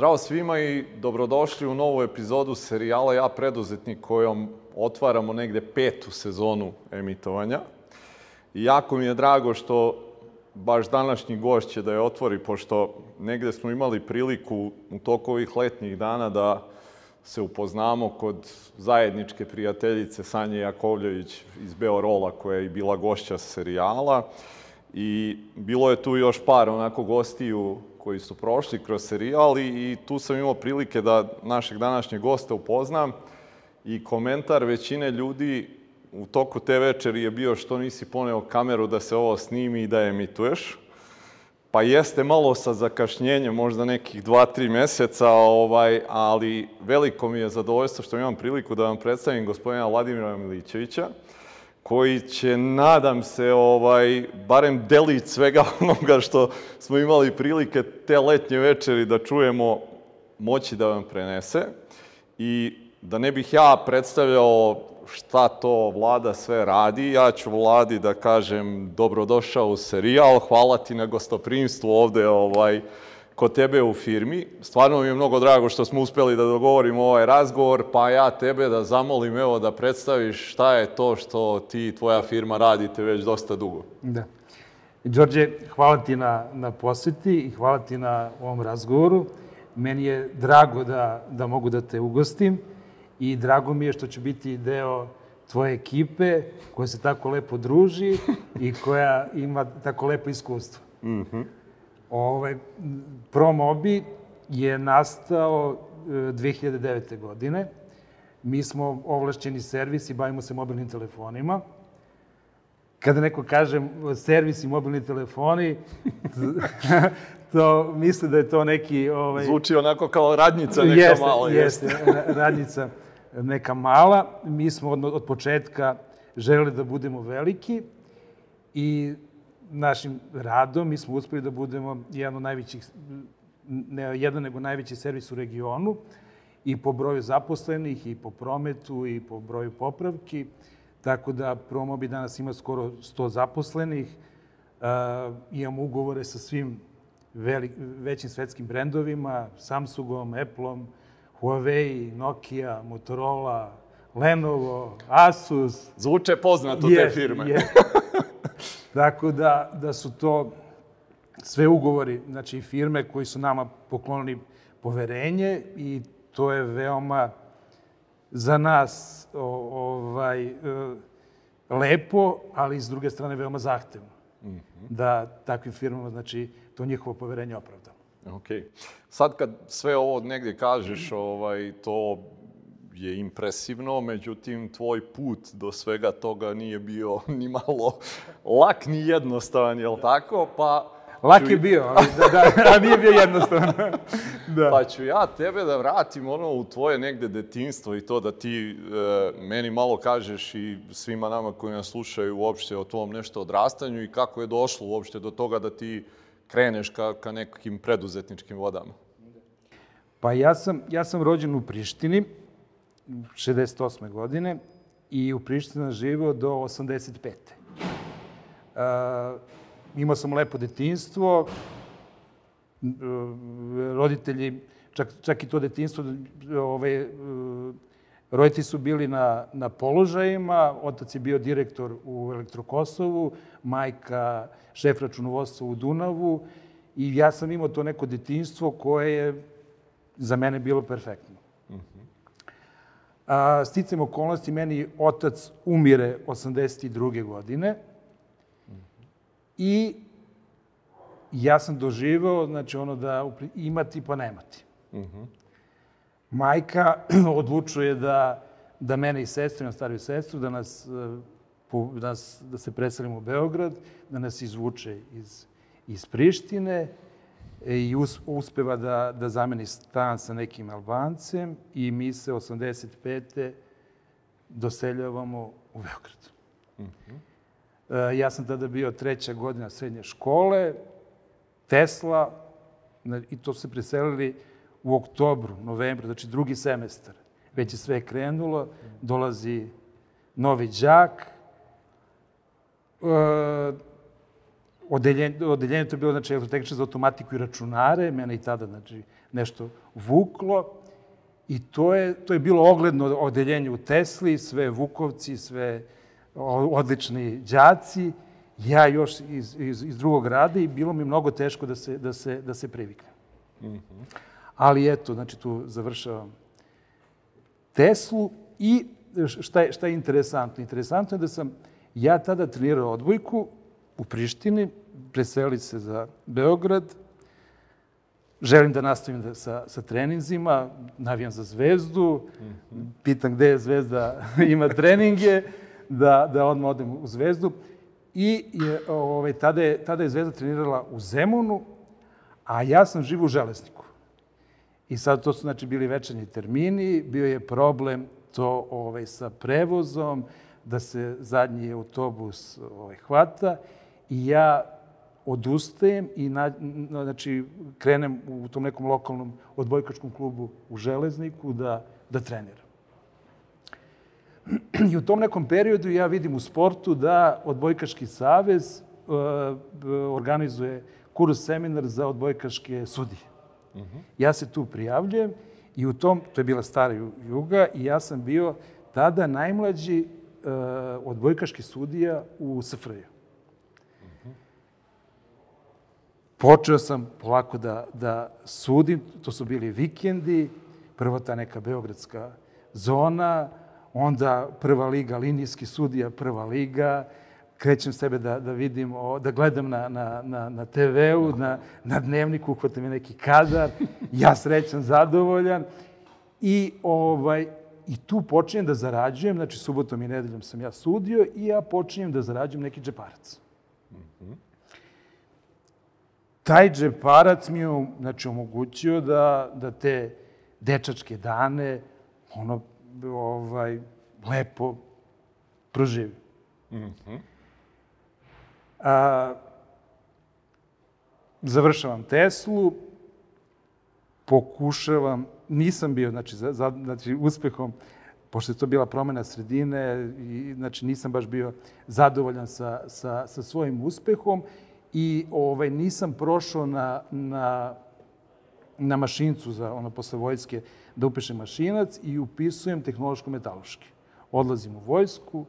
Zdravo svima i dobrodošli u novu epizodu serijala Ja preduzetnik kojom otvaramo negde petu sezonu emitovanja. I jako mi je drago što baš današnji gost će da je otvori, pošto negde smo imali priliku u toku ovih letnjih dana da se upoznamo kod zajedničke prijateljice Sanje Jakovljević iz Beorola, koja je bila gošća serijala. I bilo je tu još par onako gostiju koji su prošli kroz serijal i, i tu sam imao prilike da našeg današnjeg gosta upoznam i komentar većine ljudi u toku te večeri je bio što nisi poneo kameru da se ovo snimi i da emituješ. Pa jeste malo sa zakašnjenjem, možda nekih dva, tri meseca, ovaj, ali veliko mi je zadovoljstvo što imam priliku da vam predstavim gospodina Vladimira Milićevića, koji će, nadam se, ovaj, barem delić svega onoga što smo imali prilike te letnje večeri da čujemo, moći da vam prenese. I da ne bih ja predstavljao šta to vlada sve radi, ja ću vladi da kažem dobrodošao u serijal, hvala ti na gostoprimstvu ovde ovaj, kod tebe u firmi. Stvarno mi je mnogo drago što smo uspeli da dogovorimo ovaj razgovor, pa ja tebe da zamolim evo da predstaviš šta je to što ti i tvoja firma radite već dosta dugo. Da. Đorđe, hvala ti na, na poseti i hvala ti na ovom razgovoru. Meni je drago da, da mogu da te ugostim i drago mi je što ću biti deo tvoje ekipe koja se tako lepo druži i koja ima tako lepo iskustvo. Mm -hmm. Ovaj, Promobi je nastao 2009. E, godine. Mi smo ovlašćeni servis i bavimo se mobilnim telefonima. Kada neko kaže servis i mobilni telefoni, to misle da je to neki... Ovaj... Zvuči onako kao radnica neka jeste, mala. Jeste, jeste, radnica neka mala. Mi smo od, od početka želeli da budemo veliki i našim radom mi smo uspeli da budemo jedan od najvećih, ne jedan nego najveći servis u regionu i po broju zaposlenih i po prometu i po broju popravki. Tako da Promobi danas ima skoro 100 zaposlenih. Uh, imamo ugovore sa svim velik, većim svetskim brendovima, Samsungom, Appleom, Huawei, Nokia, Motorola, Lenovo, Asus. Zvuče poznato je, te firme. Je. Tako da, da su to sve ugovori, znači firme koji su nama poklonili poverenje i to je veoma za nas o, ovaj, e, lepo, ali s druge strane veoma zahtevno. Mm -hmm. Da takvim firmama, znači, to njihovo poverenje opravdamo. Ok. Sad kad sve ovo negdje kažeš, ovaj, to je impresivno, međutim, tvoj put do svega toga nije bio ni malo lak ni jednostavan, jel tako? Pa... Lak ću... je bio, ali da, da, a nije bio jednostavan. da. Pa ću ja tebe da vratim ono u tvoje negde detinstvo i to da ti e, meni malo kažeš i svima nama koji nas slušaju uopšte o tom nešto odrastanju i kako je došlo uopšte do toga da ti kreneš ka, ka nekim preduzetničkim vodama? Pa ja sam, ja sam rođen u Prištini, 68. godine, i u Prištini živeo do 85. Uh, imao sam lepo detinstvo, roditelji, čak, čak i to detinstvo, ovaj, roditelji su bili na, na položajima, otac je bio direktor u Elektrokosovu, majka šef računovodstva u Dunavu i ja sam imao to neko detinstvo koje je za mene bilo perfektno. A, sticam okolnosti, meni otac umire 82. godine i ja sam doživao, znači ono da imati pa nemati. -huh. Majka odlučuje da, da mene i sestru, na stariju sestru, da nas da, nas, da se preselimo u Beograd, da nas izvuče iz, iz Prištine i us, uspeva da, da zameni stan sa nekim Albancem i mi se 85. doseljavamo u Beograd. Mm -hmm. ja sam tada bio treća godina srednje škole, Tesla, i to se preselili u oktobru, novembru, znači drugi semestar. Već je sve krenulo, dolazi novi đak, odeljenje, odeljenje to je bilo znači, elektrotehničar za automatiku i računare, mene i tada znači, nešto vuklo. I to je, to je bilo ogledno odeljenje u Tesli, sve Vukovci, sve odlični đaci, ja još iz, iz, iz drugog rada i bilo mi mnogo teško da se, da se, da se priviknem. Mm -hmm. Ali eto, znači tu završavam Teslu i šta je, šta je interesantno? Interesantno je da sam ja tada trenirao odbojku u Prištini, preseli se za Beograd, želim da nastavim da, sa, sa treninzima, navijam za Zvezdu, mm -hmm. pitam gde je Zvezda ima treninge, da, da odmah odem u Zvezdu. I je, ovaj, tada, je, tada je Zvezda trenirala u Zemunu, a ja sam živ u Železniku. I sad to su znači bili večernji termini, bio je problem to ovaj, sa prevozom, da se zadnji autobus ovaj, hvata i ja odustajem i na, znači, krenem u tom nekom lokalnom odbojkačkom klubu u Železniku da, da treniram. I u tom nekom periodu ja vidim u sportu da Odbojkaški savez uh, organizuje kurs seminar za odbojkaške sudije. Uh -huh. Ja se tu prijavljujem i u tom, to je bila stara juga, i ja sam bio tada najmlađi uh, odbojkaški sudija u SFRJ. Uh -huh. Počeo sam polako da, da sudim, to su bili vikendi, prvo ta neka beogradska zona, onda prva liga, linijski sudija prva liga, krećem sebe da, da vidim, da gledam na, na, na, na TV-u, na, na dnevniku, uhvatam je neki kadar, ja srećan, zadovoljan. I, ovaj, I tu počinjem da zarađujem, znači subotom i nedeljom sam ja sudio i ja počinjem da zarađujem neki džeparac. Taj džeparac mi je znači, omogućio da, da te dečačke dane ono, ovaj, lepo proživi. Mm -hmm. A, završavam Teslu, pokušavam, nisam bio, znači, za, za, znači uspehom, pošto je to bila promena sredine, i, znači nisam baš bio zadovoljan sa, sa, sa svojim uspehom i ovaj, nisam prošao na, na, na mašincu za ono posle vojske da upišem mašinac i upisujem tehnološko-metaloški. Odlazim u vojsku,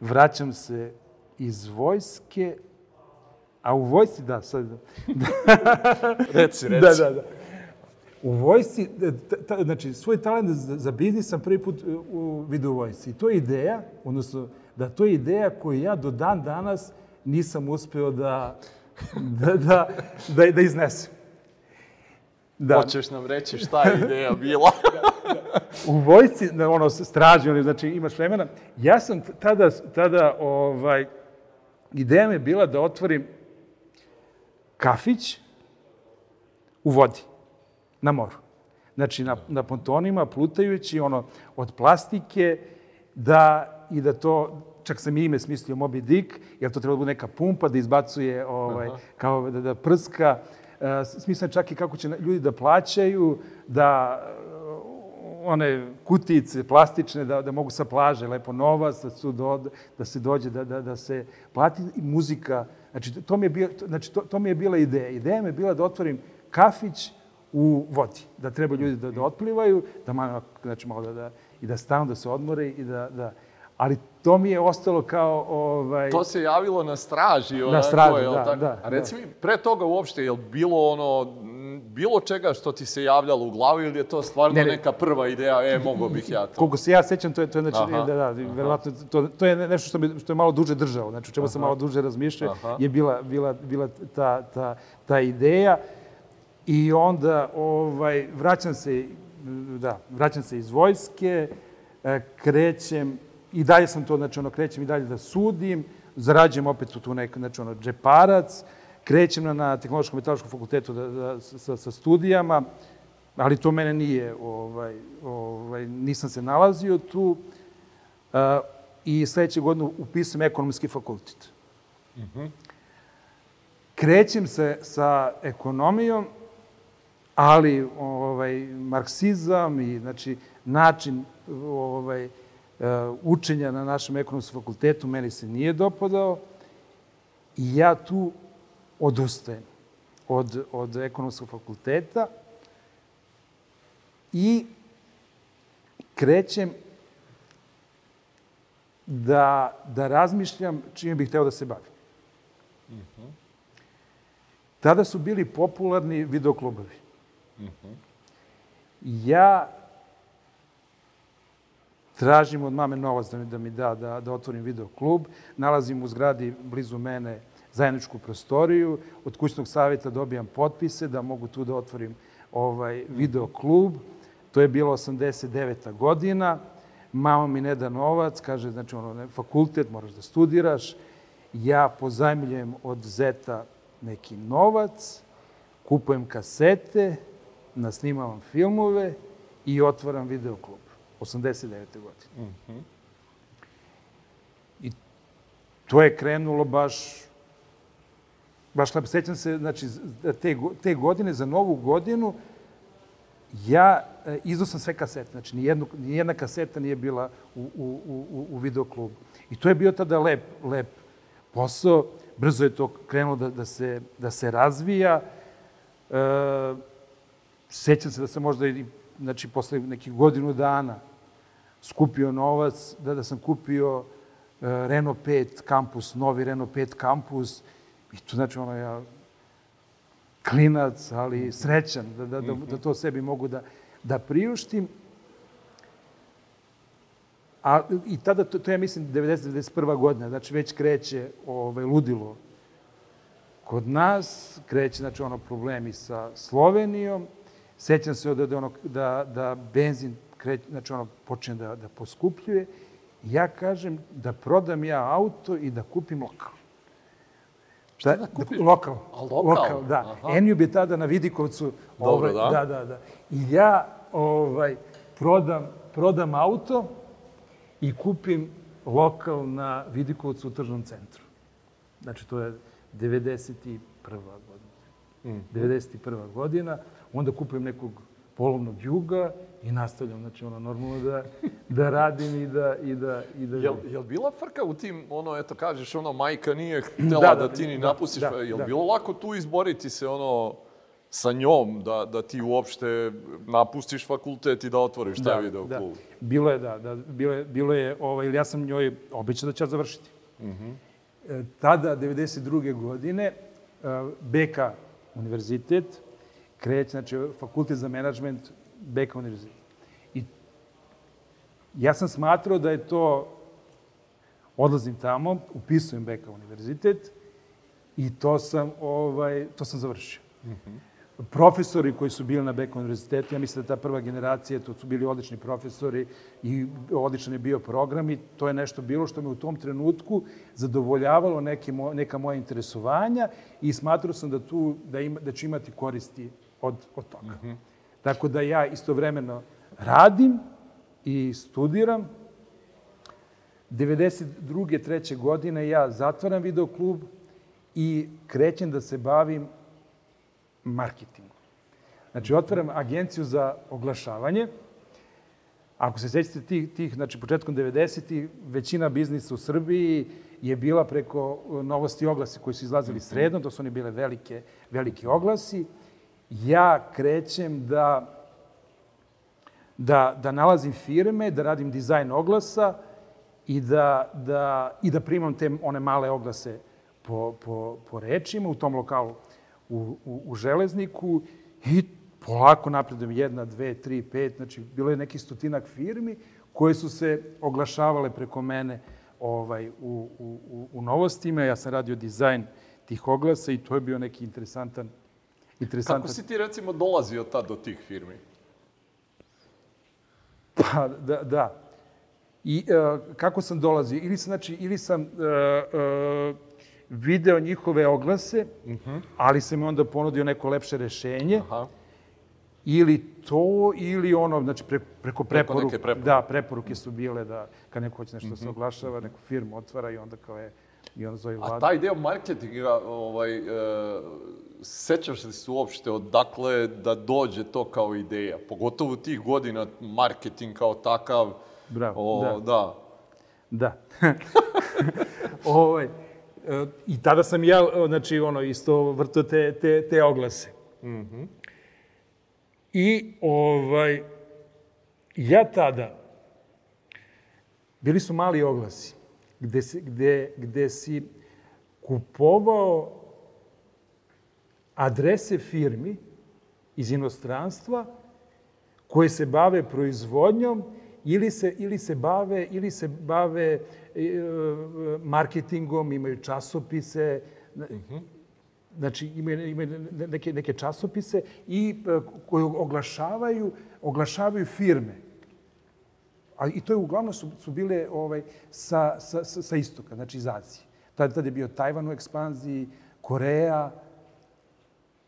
vraćam se iz vojske, a u vojsci, da, sad... reci, reci. Da, da, da. U vojsci, ta, znači, svoj talent za, za biznis sam prvi put u vidu u vojsci. I to je ideja, odnosno, da to je ideja koju ja do dan danas nisam uspeo da, da, da, da, da iznesem. Da. Hoćeš nam reći šta je ideja bila? da, da. U vojsci, ono, straži, znači imaš vremena. Ja sam tada, tada ovaj, ideja mi je bila da otvorim kafić u vodi, na moru. Znači, na, na pontonima, plutajući, ono, od plastike, da, i da to, čak sam i ime smislio Moby Dick, jer to treba da bude neka pumpa da izbacuje, ovaj, kao da, da prska, E, čak i kako će ljudi da plaćaju, da e, one kutice plastične, da, da mogu sa plaže lepo novac, da, su do, da se dođe, da, da, da se plati i muzika. Znači, to mi je, bio, znači, to, to mi je bila ideja. Ideja mi je bila da otvorim kafić u vodi, da treba ljudi da, da otplivaju, da malo, znači, malo da, da, i da stanu, da se odmore i da, da ali to mi je ostalo kao... Ovaj... To se javilo na straži, onako, na straži, da, tako? da. A reci da. mi, pre toga uopšte, je li bilo ono, bilo čega što ti se javljalo u glavi ili je to stvarno ne, ne. neka prva ideja, e, mogo bih ja to? Koliko se ja sećam, to je, to je, znači, Aha. da, da, verovatno, to, to je nešto što, mi, što je malo duže držao, znači, o čemu sam malo duže razmišljao, je bila, bila, bila ta, ta, ta ideja. I onda, ovaj, vraćam se, da, vraćam se iz vojske, e, krećem, i dalje sam to, znači, ono, krećem i dalje da sudim, zarađujem opet u tu neko, znači, ono, džeparac, krećem na, na Tehnološkom metaloškom fakultetu da, da, sa, sa studijama, ali to mene nije, ovaj, ovaj, nisam se nalazio tu. Uh, I sledeće godine upisujem ekonomski fakultet. Mm -hmm. Krećem se sa ekonomijom, ali ovaj, marksizam i znači, način ovaj, učenja na našem ekonomskom fakultetu meni se nije dopadao I ja tu odustajem od, od ekonomskog fakulteta i krećem da, da razmišljam čime bih hteo da se bavim. Tada su bili popularni videoklubovi. Ja tražim od mame novac da mi, da mi da, da, da otvorim videoklub. Nalazim u zgradi blizu mene zajedničku prostoriju. Od kućnog savjeta dobijam potpise da mogu tu da otvorim ovaj videoklub. To je bilo 89. godina. Mama mi ne da novac, kaže, znači, ono, fakultet, moraš da studiraš. Ja pozajmljujem od zeta neki novac, kupujem kasete, nasnimavam filmove i otvaram videoklub. 89. godine. I to je krenulo baš baš lepo. Sećam se, znači, te, te godine, za novu godinu, ja e, izdao sam sve kasete. Znači, nijednu, nijedna kaseta nije bila u, u, u, u videoklubu. I to je bio tada lep, lep posao. Brzo je to krenulo da, da, se, da se razvija. E, sećam se da sam možda i, znači, posle nekih godinu dana skupio novac, da, da sam kupio e, Renault 5 Campus, novi Renault 5 Campus. I to znači ono ja klinac, ali srećan da, da, da, da to sebi mogu da, da priuštim. A, I tada, to, to je, mislim, 90-91. godina, znači već kreće ovaj, ludilo kod nas, kreće, znači, ono, problemi sa Slovenijom. Sećam se od, ono, da, da benzin kreće, znači, ono, počne da, da poskupljuje. Ja kažem da prodam ja auto i da kupim lokal. Šta da kupiš? Lokal. A, lokal? da. Aha. Enjub je tada na Vidikovcu. Dobro, da. Da, da, da. I ja ovaj, prodam, prodam auto i kupim lokal na Vidikovcu u tržnom centru. Znači, to je 91. godina. 91. godina. Onda kupujem nekog polovnog juga i nastavljam, znači, ono, normalno da, da radim i da, i da, i da... Jel, jel bila frka u tim, ono, eto, kažeš, ono, majka nije htela Da, da, da, ti ni da, napustiš, da, pa jel da. bilo lako tu izboriti se, ono, sa njom, da, da ti uopšte napustiš fakultet i da otvoriš taj video da. klub? Bilo je, da, da bilo je, bilo je ovaj, ili ja sam njoj obećao da će završiti. E, tada, 92. godine, e, BK univerzitet, kreće, znači, fakultet za menadžment, BK univerzitet. I ja sam smatrao da je to, odlazim tamo, upisujem BK univerzitet i to sam, ovaj, to sam završio. Profesori koji su bili na BK univerzitetu, ja mislim da ta prva generacija, to su bili odlični profesori i odličan je bio program i to je nešto bilo što me u tom trenutku zadovoljavalo neke, mo- neka moja interesovanja i smatrao sam da tu, da, ima, da ću imati koristi od, od toga. Tako da ja istovremeno radim i studiram. 92. treće godine ja zatvaram videoklub i krećem da se bavim marketingom. Znači, otvaram agenciju za oglašavanje. Ako se sećate tih, tih znači, početkom 90-ih, većina biznisa u Srbiji je bila preko e, novosti oglasi koji su izlazili sredom, to su oni bile velike, veliki oglasi. Ja krećem da da, da nalazim firme, da radim dizajn oglasa i da, da, i da primam te one male oglase po, po, po rečima u tom lokalu u, u, u železniku i polako napredujem jedna, dve, tri, pet, znači bilo je neki stotinak firmi koje su se oglašavale preko mene ovaj, u, u, u, novostima. Ja sam radio dizajn tih oglasa i to je bio neki interesantan, interesantan Kako si ti, recimo, dolazio tad do tih firmi? Pa, da, da. I e, kako sam dolazio? Ili sam, znači, ili sam e, e, video njihove oglase, ali sam im onda ponudio neko lepše rešenje, Aha. ili to, ili ono, znači pre, preko preporuke. neke preporuke. Da, preporuke su bile da kad neko hoće nešto da se oglašava, neku firmu otvara i onda kao je, i onda zove A vlada. taj deo marketinga, ovaj, e, sećaš li se uopšte odakle da dođe to kao ideja? Pogotovo tih godina marketing kao takav. Bravo, o, da. da. Da. ovaj, e, I tada sam ja, znači, ono, isto vrto te, te, te oglase. I, ovaj, ja tada, bili su mali oglasi, gde, si, gde, gde si kupovao adrese firmi iz inostranstva koje se bave proizvodnjom ili se, ili se bave, ili se bave e, marketingom, imaju časopise, znači imaju, imaju neke, neke časopise i e, koje oglašavaju, oglašavaju firme. A i to je uglavnom su, su bile ovaj, sa, sa, sa, sa istoka, znači iz Azije. Tad, tad je bio Tajvan u ekspanziji, Koreja.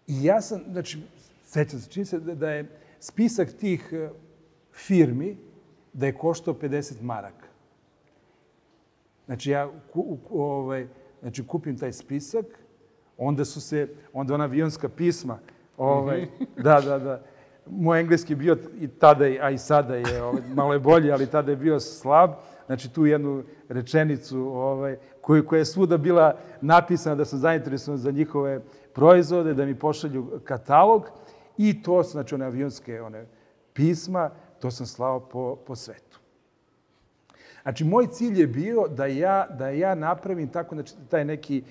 I ja sam, znači, sećam se, čini se da, da je spisak tih e, firmi da je koštao 50 maraka. Znači, ja ku, ovaj, znači, kupim taj spisak, onda su se, onda ona avionska pisma, ovaj, da, da, da, moj engleski bio i tada, a i sada je, ovaj, malo je bolji, ali tada je bio slab. Znači, tu jednu rečenicu ovaj, koju, koja je svuda bila napisana da sam zainteresovan za njihove proizvode, da mi pošalju katalog i to, znači, one avionske one, pisma, to sam slao po, po svetu. Znači, moj cilj je bio da ja, da ja napravim tako, znači, taj neki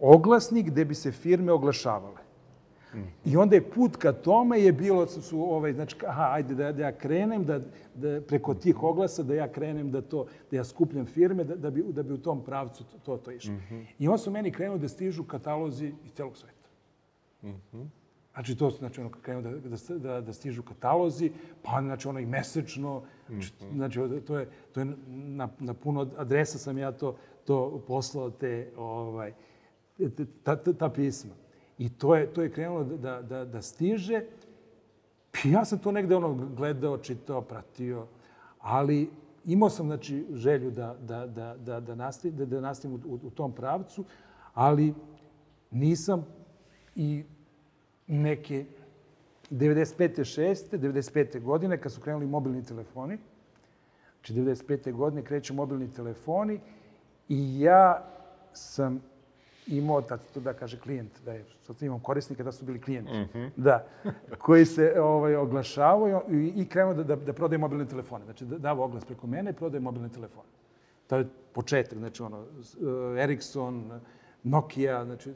oglasnik gde bi se firme oglašavale. I onda je put ka tome je bilo, su, ovaj, znači, aha, ajde da, da ja krenem, da, da preko tih oglasa, da ja krenem da to, da ja skupljam firme, da, da, bi, da bi u tom pravcu to, to, to išlo. Mm -hmm. I onda su meni krenuli da stižu katalozi iz celog sveta. Mm -hmm. Znači, to znači, ono, krenu da, da, da, da stižu katalozi, pa znači, ono i mesečno, mm -hmm. znači, to je, to je na, na puno adresa sam ja to, to poslao te, ovaj, ta, ta, ta pisma. I to je, to je krenulo da, da, da stiže. I ja sam to negde ono gledao, čitao, pratio, ali imao sam znači, želju da, da, da, da, da, nastavim, da, da nastavim u, u tom pravcu, ali nisam i neke 95. 6. 95. godine, kad su krenuli mobilni telefoni, znači 95. godine kreću mobilni telefoni i ja sam imao, to da kaže klijent, da je, sad imam korisnika, da su bili klijenti, mm -hmm. da, koji se ovaj, oglašavaju i, i krenuo da, da, da prodaje mobilne telefone. Znači, da, dava oglas preko mene i prodaje mobilne telefone. To je početak, znači ono, uh, Ericsson, Nokia, znači,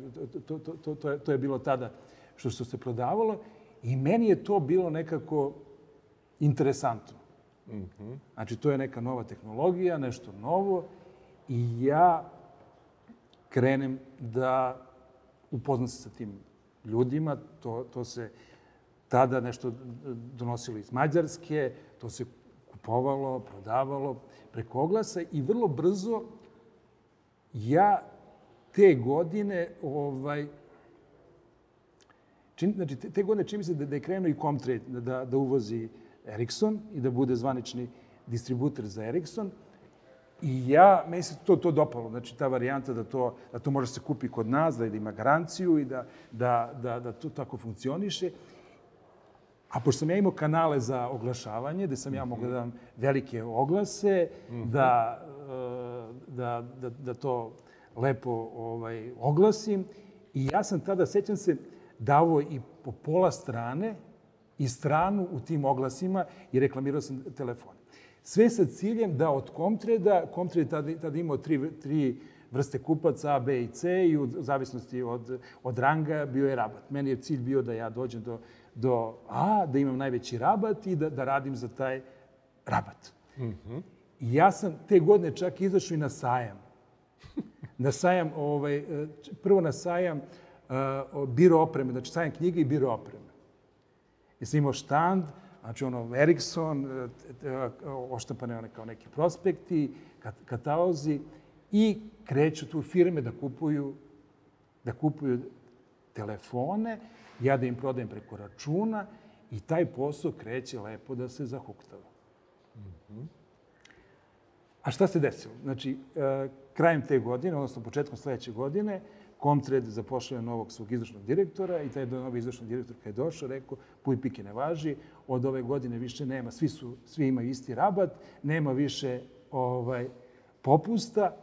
to, to, to, to, je, to je bilo tada što, što se prodavalo i meni je to bilo nekako interesantno. Mm -hmm. Znači, to je neka nova tehnologija, nešto novo i ja krenem da upoznam se sa tim ljudima. To, to se tada nešto donosilo iz Mađarske, to se kupovalo, prodavalo preko oglasa i vrlo brzo ja te godine ovaj, čin, znači, te, te godine čini se da, da je krenuo i Comtrade da, da uvozi Ericsson i da bude zvanični distributer za Ericsson. I ja, meni se to, to dopalo, znači ta varijanta da to, da to može se kupi kod nas, da ima garanciju i da, da, da, da to tako funkcioniše. A pošto sam ja imao kanale za oglašavanje, gde sam ja mogao da dam velike oglase, da, da, da, da to lepo ovaj, oglasim, i ja sam tada, sećam se, davo i po pola strane i stranu u tim oglasima i reklamirao sam telefon. Sve sa ciljem da od Comtreda, Comtred tada, tada imao tri, tri vrste kupaca, A, B i C i u zavisnosti od, od ranga bio je rabat. Meni je cilj bio da ja dođem do, do A, da imam najveći rabat i da, da radim za taj rabat. Mm -hmm. I ja sam te godine čak izašao i na sajam. Na sajam, ovaj, prvo na sajam uh, biro opreme, znači sajam knjige i biro opreme. Ja sam imao štand, Znači, ono, Ericsson, e, oštapane one kao neki prospekti, katalozi i kreću tu firme da kupuju, da kupuju telefone, ja da im prodajem preko računa i taj posao kreće lepo da se zahuktava. Mm -hmm. A šta se desilo? Znači, e, krajem te godine, odnosno početkom sledeće godine, Comtred zapošljava novog svog izvršnog direktora i taj novi izvršni direktor kad je došao rekao puj pike ne važi, od ove godine više nema, svi, su, svi imaju isti rabat, nema više ovaj, popusta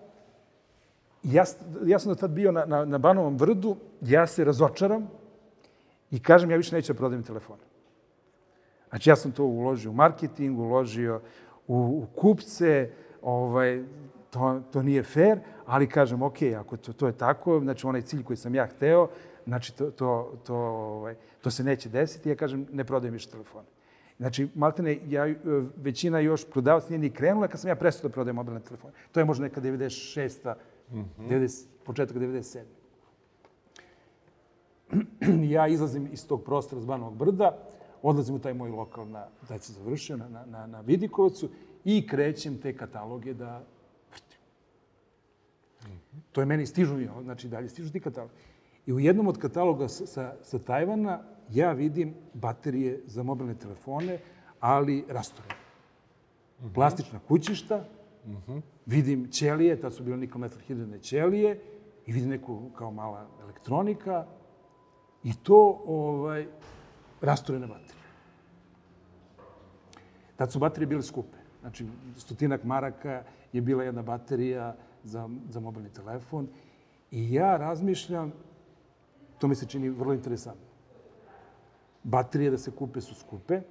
ja, ja sam do tad bio na, na, na Banovom vrdu, ja se razočaram i kažem ja više neću da prodajem telefone. Znači ja sam to uložio u marketing, uložio u, u kupce, ovaj, to, to nije fair, ali kažem, ok, ako to, to je tako, znači onaj cilj koji sam ja hteo, znači to, to, to, ovaj, to se neće desiti, ja kažem, ne prodajem više telefone. Znači, maltene, ja, e, većina još prodavac nije ni krenula kad sam ja prestao da prodajem mobilne telefone. To je možda neka 96. 90, početak 97. ja izlazim iz tog prostora s Banovog brda, odlazim u taj moj lokal na, da se završio, na, na, na, Vidikovcu i krećem te kataloge da. To je meni stižu, znači dalje stižu ti katalog. I u jednom od kataloga sa, sa, sa Tajvana ja vidim baterije za mobilne telefone, ali rastorene. Plastična kućišta, vidim ćelije, tad su bile nikl metal hidrone ćelije, i vidim neku kao mala elektronika, i to ovaj, rastorene baterije. Tad su baterije bile skupe. Znači, stotinak maraka je bila jedna baterija za, za mobilni telefon. I ja razmišljam, to mi se čini vrlo interesantno. Baterije da se kupe su skupe.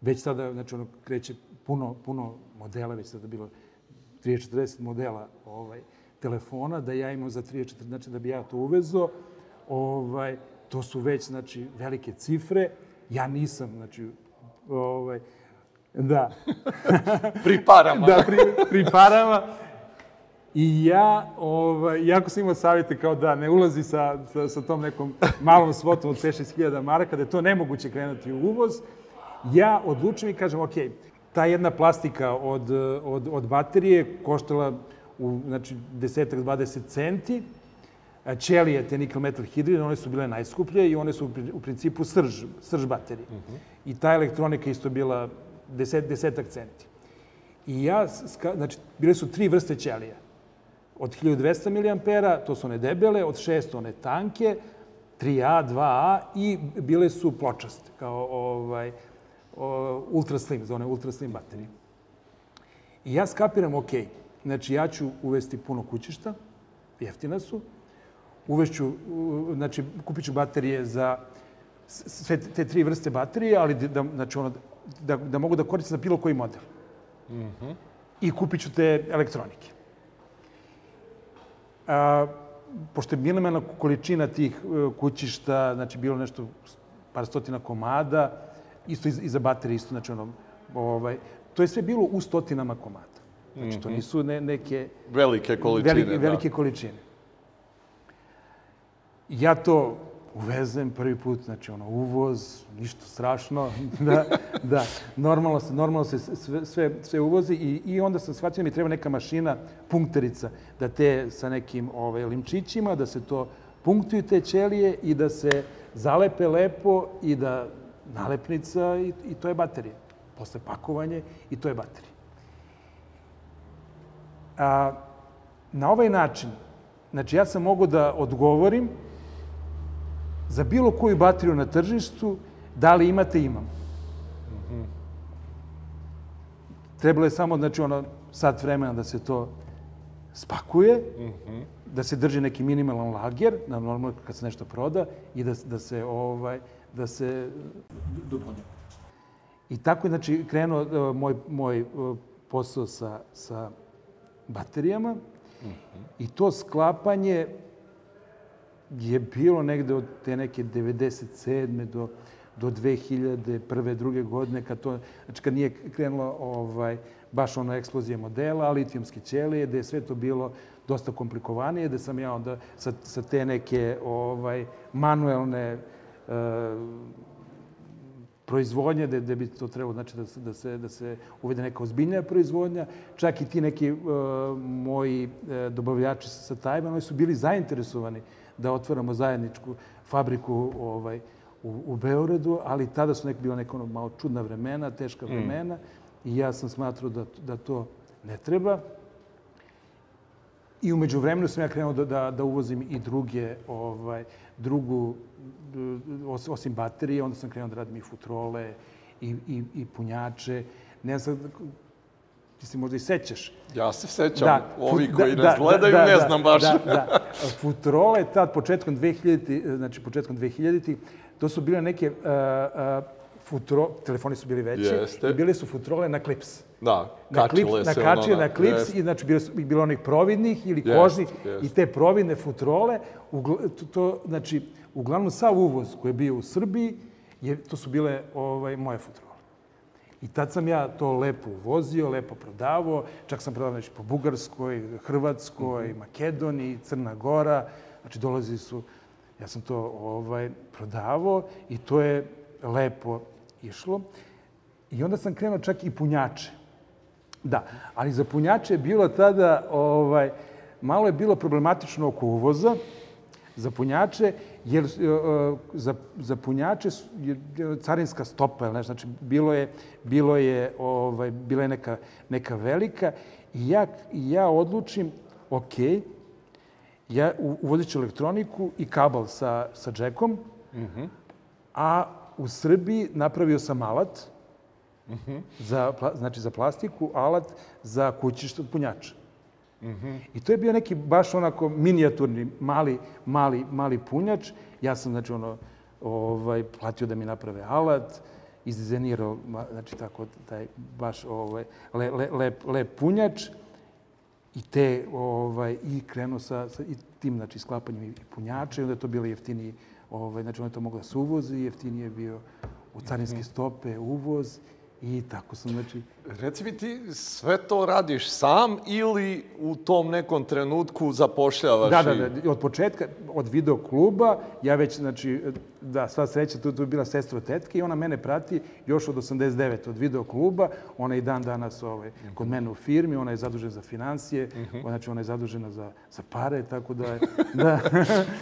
Već sada, znači, ono kreće puno, puno modela, već sada bilo 30-40 modela ovaj, telefona, da ja imam za 30-40, znači da bi ja to uvezo, ovaj, to su već, znači, velike cifre. Ja nisam, znači, ovaj, da, Pri parama. da, pri, pri parama. I ja, ovaj, jako sam imao savjete kao da ne ulazi sa, sa, sa tom nekom malom svotom od 5-6 hiljada maraka, da je to nemoguće krenuti u uvoz. Ja odlučim i kažem, ok, ta jedna plastika od, od, od baterije koštala u, znači, desetak, 20 centi. Ćelije, te nikl metal hidride, one su bile najskuplje i one su u pri- u principu srž, srž baterije. I ta elektronika isto bila deset, desetak centi. I ja, znači, bile su tri vrste ćelija. Od 1200 mAh, to su one debele, od 600 one tanke, 3A, 2A i bile su pločaste, kao ovaj, ultra slim, za one ultra slim baterije. I ja skapiram, ok, znači ja ću uvesti puno kućišta, jeftina su, uvešću, znači kupit ću baterije za sve te tri vrste baterije, ali da, znači ono, da, da mogu da koristim za bilo koji model. I kupit ću te elektronike. A, pošto je minimalna količina tih e, kućišta, znači bilo nešto par stotina komada, isto i za- i za baterije, isto, znači ono, ovaj, to je sve bilo u stotinama komada. Znači, to nisu ne, neke Velike količine, velike, da. velike količine. Ja to uvezem prvi put, znači ono, uvoz, ništa strašno, da, da, normalno se, normalno se sve, sve, sve uvozi i, i onda sam shvatio da mi treba neka mašina, punkterica, da te sa nekim ovaj, limčićima, da se to punktuju te ćelije i da se zalepe lepo i da nalepnica i, i to je baterija. Posle pakovanje i to je baterija. A, na ovaj način, znači ja sam mogu da odgovorim za bilo koju bateriju na tržištu, da li imate, imam. Trebalo je samo, znači, ono, sat vremena da se to spakuje, da se drži neki minimalan lager, na normalno kad se nešto proda, i da, da se, ovaj, da se dopunja. I tako je, znači, krenuo e, moj, moj e, posao sa, sa baterijama i to sklapanje je bilo negde od te neke 97. do, do 2001. druge godine, kad to, znači kad nije krenulo ovaj, baš ona eksplozija modela, litijumske ćelije, da je sve to bilo dosta komplikovanije, da sam ja onda sa, sa te neke ovaj, manuelne e, proizvodnje, da, da bi to trebalo znači, da, da, se, da se uvede neka ozbiljnija proizvodnja. Čak i ti neki uh, moji uh, dobavljači sa Tajvana, oni su bili zainteresovani da otvaramo zajedničku fabriku ovaj, u, u Beogradu, ali tada su nek, bila neka ono, malo čudna vremena, teška vremena i ja sam smatrao da, da to ne treba. I umeđu vremenu sam ja krenuo da, da, da uvozim i druge, ovaj, drugu, os- osim baterije, onda sam krenuo da radim i futrole i, i, i punjače. Ne znam, ti se možda i sećaš. Ja se sećam, ovi fut- koji nas gledaju, ne znam baš. Da, da. Futrole, tad, početkom 2000, znači početkom 2000 to su bile neke, uh, uh, futro, telefoni su bili veći, Jeste. i bile su futrole na klips. Da, Na klips, kačile na kačije, ono na klips, jest. i znači bilo, bilo onih providnih ili Jest, kožnih jest. i te providne futrole, ugl- to, to, znači, uglavnom sav uvoz koji je bio u Srbiji, je, to su bile ovaj, moje futrole. I tad sam ja to lepo uvozio, lepo prodavao, čak sam prodavao znači, po Bugarskoj, Hrvatskoj, Makedoniji, Crna Gora, znači dolazi su, ja sam to ovaj, prodavao i to je lepo išlo. I onda sam krenuo čak i punjače. Da, ali za punjače je bilo tada, ovaj, malo je bilo problematično oko uvoza za punjače, jer e, e, za, za punjače je carinska stopa, nešto, znači bilo je, bilo je, ovaj, bila je neka, neka velika i ja, ja odlučim, ok, ja uvozit ću elektroniku i kabel sa, sa džekom, a u Srbiji napravio sam alat, za, pla- znači za plastiku, alat za kućište od punjača. I to je bio neki baš onako minijaturni, mali, mali, mali punjač. Ja sam, znači, ono, ovaj, platio da mi naprave alat, izdizajnirao, znači, tako, taj baš ovaj, le, le, lep, lep punjač. I te, ovaj, i krenuo sa, sa i tim, znači, sklapanjem i punjača i onda je to bilo jeftiniji, ovaj, znači, onda je to moglo da se uvozi, jeftinije je bio u carinske stope, uvoz. I tako sam, znači, Reci mi ti, sve to radiš sam ili u tom nekom trenutku zapošljavaš Da, da, da, od početka, od video kluba, ja već, znači, da, sva sreća, tu, tu je bila sestra tetke i ona mene prati još od 89. od video kluba. Ona je i dan danas ovaj, kod mene u firmi, ona je zadužena za financije, znači ona je zadužena za, za pare, tako da, da,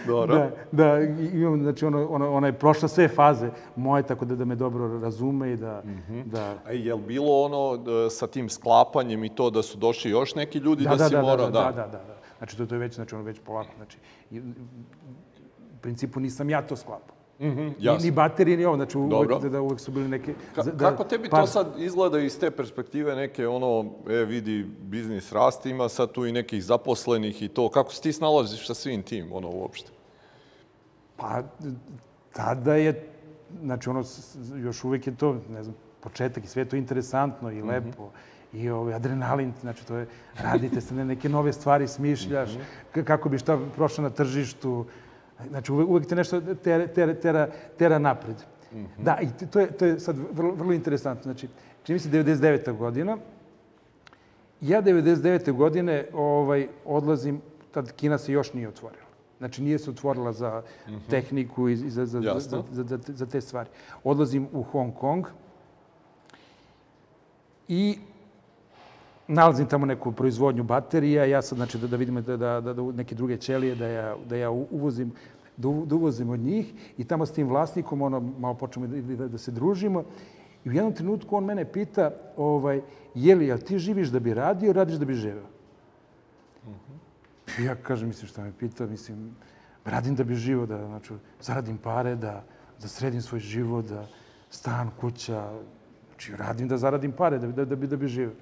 Dobro. da, da, imam, znači, ono, ona, ona je prošla sve faze moje, tako da, da me dobro razume i da, da A je li bilo ono e, sa tim sklapanjem i to da su došli još neki ljudi da, si morao? da, da, da, da, da. Znači, to, to je već, znači, ono već polako, znači, u principu nisam ja to sklapao. Mhm, Ni, jasno. ni baterije, ni ovo, znači Dobro. uvek, da, da uvek su bili neke... Ka- da- kako tebi par- to sad izgleda iz te perspektive neke ono, e vidi, biznis raste, ima sad tu i nekih zaposlenih i to, kako se ti snalaziš sa svim tim, ono, uopšte? Pa, tada je, znači ono, još uvek je to, ne znam, početak i sve je to interesantno Mhm. i lepo. I ovaj, adrenalin, znači to je, radite se ne, neke nove stvari, smišljaš, Mhm. k- kako bi šta prošlo na tržištu. Znači uvek, uvek te nešto tera, tera, tera, tera napred. Mhm. Da, i to je, to je sad vrlo, vrlo interesantno. Znači, čini mi se 99. godina, ja 99. godine ovaj, odlazim, tad Kina se još nije otvorila. Znači nije se otvorila za tehniku i za, za, za, za, za, za te stvari. Odlazim u Hong Kong i nalazim tamo neku proizvodnju baterija. Ja sad, znači, da, da vidimo da, da, da, da neke druge ćelije, da ja, da ja uvozim, da, da uvozim od njih i tamo s tim vlasnikom, ono, malo počnemo da, da, da se družimo. I u jednom trenutku on mene pita, ovaj, je li, jel ti živiš da bi radio, radiš da bi živeo? I ja kažem, mislim, šta me pita, mislim, radim da bi živo, da, znači, zaradim pare, da, da sredim svoj život, da stan, kuća, znači, radim da zaradim pare, da, bi- da, da, bi, da bi živeo.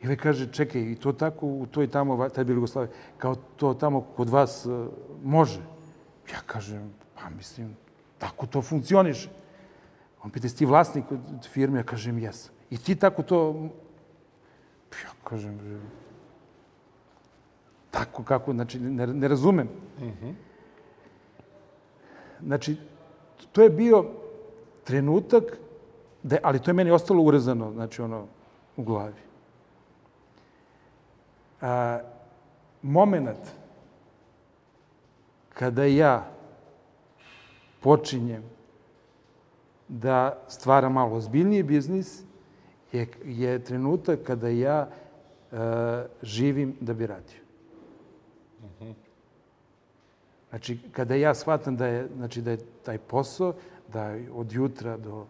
I ovaj kaže, čekaj, i to tako u toj tamo, va- tad je bila Jugoslavija, kao to tamo kod vas e, može? Ja kažem, pa mislim, tako to funkcioniše. On pita, ti vlasnik od firme? Ja kažem, jesam. I ti tako to... Ja kažem, "Bre, tako kako, znači, ne, ne razumem. Znači, to je bio trenutak, da, ali to je meni ostalo urezano, znači, ono, u glavi. A, moment kada ja počinjem da stvaram malo ozbiljniji biznis je, je trenutak kada ja e, živim da bi radio. Znači, kada ja shvatam da je, znači, da je taj posao, da od jutra do,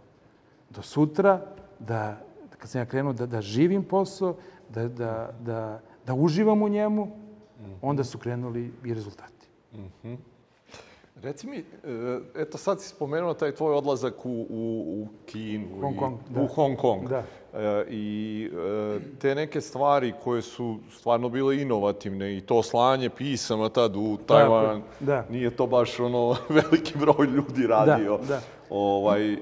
do sutra, da kad sam ja krenuo da, da živim posao, da, da, da, da uživam u njemu, onda su krenuli i rezultati. Reci mi, e, eto sad si spomenuo taj tvoj odlazak u, u, u Kinu. Hong i- Kong, U da. Hong Kong. Da. E, I e, te neke stvari koje su stvarno bile inovativne i to slanje pisama tad u Tajvan, da. nije to baš ono veliki broj ljudi radio. da. Ovaj, e,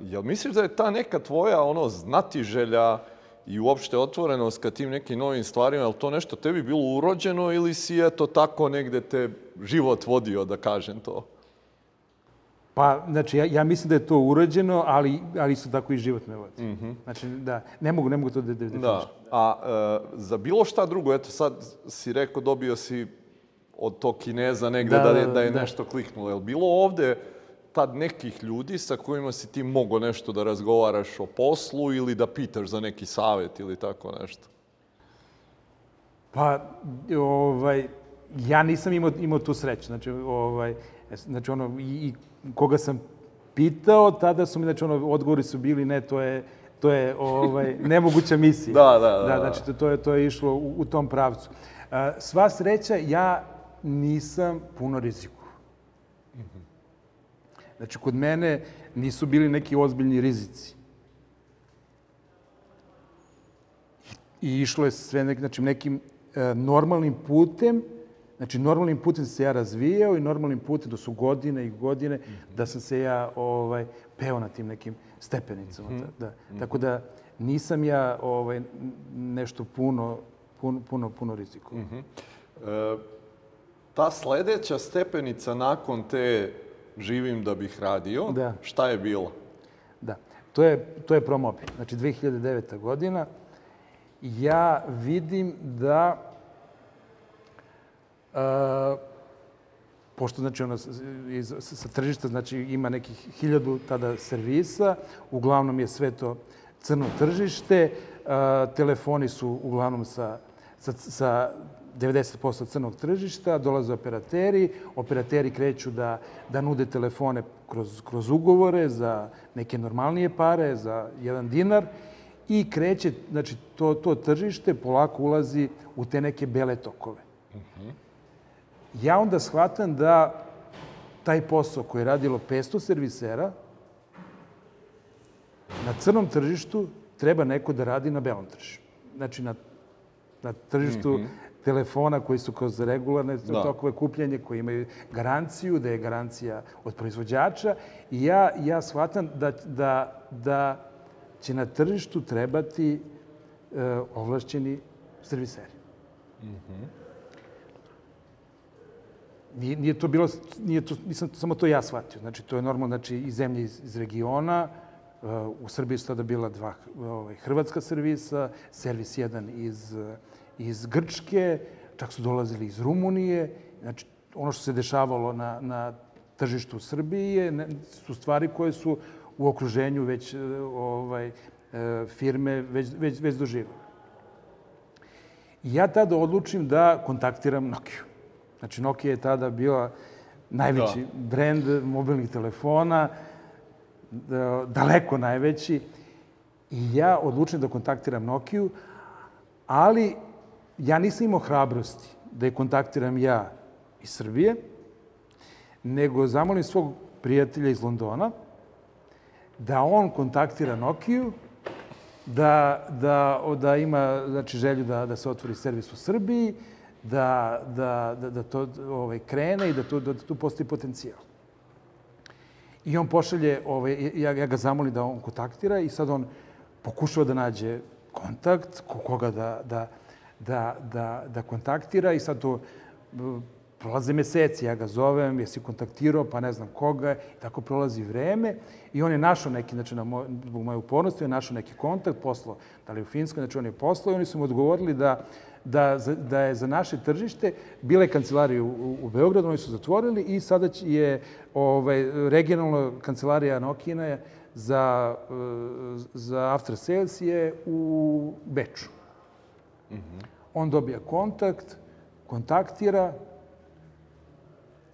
jel misliš da je ta neka tvoja ono znatiželja i uopšte otvorenost ka tim nekim novim stvarima, je to nešto tebi bilo urođeno ili si eto tako negde te život vodio, da kažem to? Pa, znači, ja, ja mislim da je to urađeno, ali, ali isto tako i život me vodi. Znači, da, ne mogu, ne mogu to da, da definišem. Da. A e, za bilo šta drugo, eto sad si rekao dobio si od tog Kineza negde da, Da, da, je, da, da je da. nešto kliknulo. Je li bilo ovde tad nekih ljudi sa kojima si ti mogao nešto da razgovaraš o poslu ili da pitaš za neki savet ili tako nešto? Pa, ovaj, ja nisam imao, imao tu sreću. Znači, ovaj, znači ono, i, i koga sam pitao, tada su mi, znači, ono, odgovori su bili ne, to je, to je ovaj, nemoguća misija. Da, da, da, da da. znači, to, to, je, to je išlo u, u tom pravcu. Sva sreća, ja nisam puno riziku. Znači, kod mene nisu bili neki ozbiljni rizici. I išlo je sve nek, znači, nekim e, normalnim putem, znači normalnim putem se ja razvijao i normalnim putem, to su godine i godine, da sam se ja ovaj, peo na tim nekim stepenicama. Da, da. Tako da nisam ja ovaj, nešto puno, puno, puno, puno rizikovao. E, ta sledeća stepenica nakon te živim da bih radio, Da. šta je bila? Da, to je, to je Promobi. Znači, 2009. godina. Ja vidim da pošto znači ono, s- iz, sa tržišta znači ima nekih hiljadu tada servisa, uglavnom je sve to crno tržište, telefoni su uglavnom sa, sa, sa 90% crnog tržišta, dolaze operateri, operateri kreću da, da nude telefone kroz, kroz ugovore za neke normalnije pare, za jedan dinar i kreće, znači to, to tržište polako ulazi u te neke bele tokove ja onda shvatam da taj posao koji je radilo 500 servisera na crnom tržištu treba neko da radi na belom tržištu. Znači na, na tržištu telefona koji su kroz regularne Da. tokove kupljanje, koji imaju garanciju, da je garancija od proizvođača. I ja, ja shvatam da, da, da će na tržištu trebati e, ovlašćeni serviseri. Nije, nije to bilo, nije to, nisam samo to ja shvatio. Znači, to je normalno, znači, i zemlje iz, iz regiona, uh, u Srbiji su tada bila dva ovaj, hrvatska servisa, servis jedan iz, iz Grčke, čak su dolazili iz Rumunije. Znači, ono što se dešavalo na, na tržištu Srbije su stvari koje su u okruženju već uh, ovaj, uh, firme već, već, već doživale. I ja tada odlučim da kontaktiram Nokiju. Znači, Nokia je tada bila najveći da. brend mobilnih telefona, da, daleko najveći. I ja odlučim da kontaktiram Nokiju, ali ja nisam imao hrabrosti da je kontaktiram ja iz Srbije, nego zamolim svog prijatelja iz Londona da on kontaktira Nokiju, da, da, da ima znači, želju da, da se otvori servis u Srbiji, da, da, da, da to ovaj, krene i da, to, da tu postoji potencijal. I on pošalje, ovaj, ja, ja ga zamolim da on kontaktira i sad on pokušava da nađe kontakt, ko- koga da, da, da, da, da kontaktira i sad to prolaze meseci, ja ga zovem, jesi kontaktirao, pa ne znam koga, tako prolazi vreme i on je našao neki, znači na moj, zbog moje upornosti, on je našao neki kontakt, poslao, da li u Finskoj, znači on je poslao i oni su mu odgovorili da, da, da je za naše tržište, bile kancelarije u, u, Beogradu, oni su zatvorili i sada je ovaj, regionalna kancelarija Nokina za, eh, za after sales je u Beču. On dobija kontakt, kontaktira,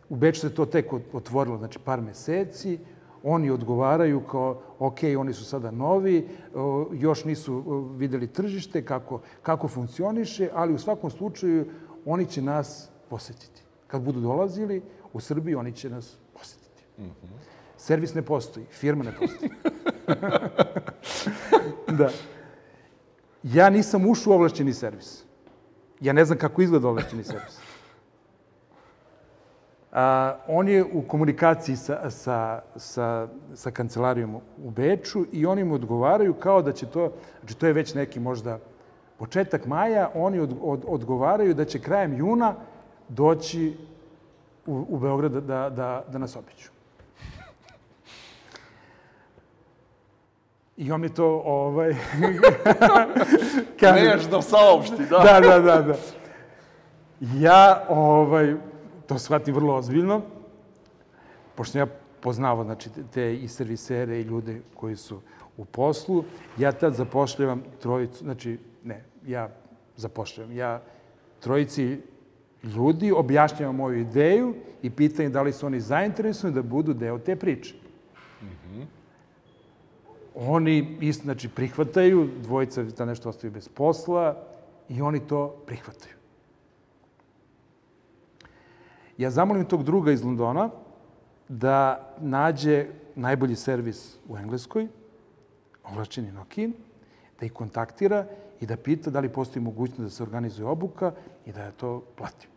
u Beču se to tek ot- otvorilo, znači par meseci, oni odgovaraju kao, ok, oni su sada novi, o, još nisu o, videli tržište, kako, kako funkcioniše, ali u svakom slučaju oni će nas posetiti. Kad budu dolazili, u Srbiji, oni će nas posjetiti. Servis ne postoji, firma ne postoji. da. Ja nisam ušao u ovlašćeni servis. Ja ne znam kako izgleda ovlašćeni servis. A, on je u komunikaciji sa, sa, sa, sa kancelarijom u Beču i oni mu odgovaraju kao da će to, znači to je već neki možda početak maja, oni od, od, odgovaraju da će krajem juna doći u, u Beograd da, da, da nas obiću. I on mi to, ovaj... kaže, Nežno saopšti, da. da, da, da, da. Ja, ovaj, to shvatim vrlo ozbiljno, pošto ja poznao znači, te i servisere i ljude koji su u poslu, ja tad zapošljavam trojicu, znači, ne, ja zapošljavam, ja trojici ljudi objašnjavam moju ideju i pitam da li su oni zainteresovani da budu deo te priče. Mm -hmm. Oni, isto, znači, prihvataju, dvojica da nešto ostaju bez posla i oni to prihvataju. Ja zamolim tog druga iz Londona da nađe najbolji servis u Engleskoj, ovlačeni Nokia, da ih kontaktira i da pita da li postoji mogućnost da se organizuje obuka i da ja to platim.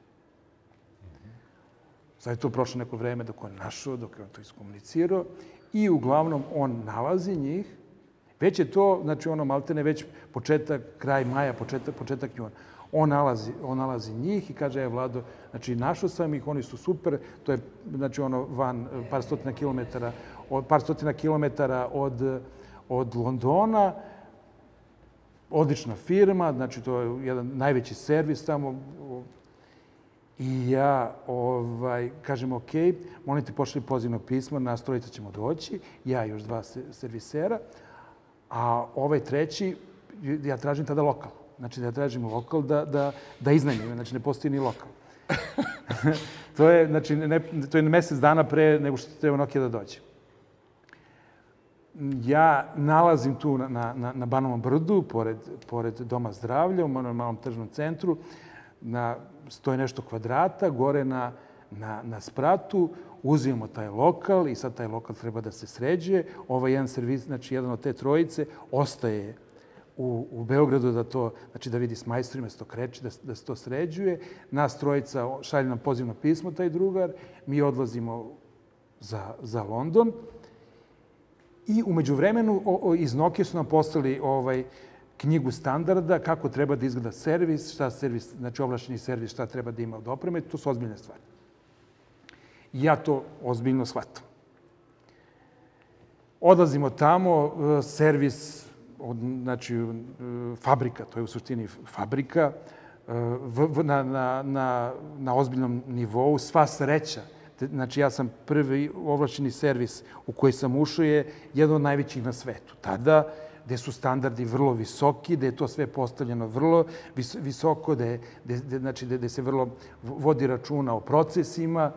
Sad je to prošlo neko vreme dok on našao, dok je on to iskomunicirao i uglavnom on nalazi njih. Već je to, znači ono maltene već početak, kraj maja, početak, početak juna. On nalazi, on nalazi njih i kaže, je Vlado, znači našao sam ih, oni su super, to je znači ono van par stotina kilometara, od, par stotina kilometara od, od Londona, odlična firma, znači to je jedan najveći servis tamo. I ja ovaj, kažem, ok, molim te pošli pozivno pismo, nas trojica ćemo doći, ja i još dva servisera, a ovaj treći, ja tražim tada lokal. Znači da ja tražim lokal da, da, da iznajmim, znači ne postoji ni lokal. to je, znači, ne, to je mesec dana pre nego što treba Nokia da dođe. Ja nalazim tu na, na, na Banovom brdu, pored, pored Doma zdravlja, u monom malom tržnom centru, na stoje nešto kvadrata, gore na, na, na spratu, uzimamo taj lokal i sad taj lokal treba da se sređuje. Ovaj jedan servis, znači jedan od te trojice, ostaje u, u Beogradu da to, znači da vidi s majstorima, da se to kreće, da, da se to sređuje. Nas trojica šalje nam pozivno pismo, taj drugar. Mi odlazimo za, za London. I umeđu vremenu o, o, iz Nokia su nam postali ovaj, knjigu standarda, kako treba da izgleda servis, šta servis, znači ovlašćeni servis, šta treba da ima od opreme, to su ozbiljne stvari. I ja to ozbiljno shvatam. Odlazimo tamo, servis od, znači, fabrika, to je u suštini fabrika, e, v, v, na, na, na, na ozbiljnom nivou, sva sreća. Znači, ja sam prvi ovlašćeni servis u koji sam ušao je jedan od najvećih na svetu. Tada, gde su standardi vrlo visoki, gde je to sve postavljeno vrlo vis, visoko, gde, gde, znači, gde, gde se vrlo vodi računa o procesima,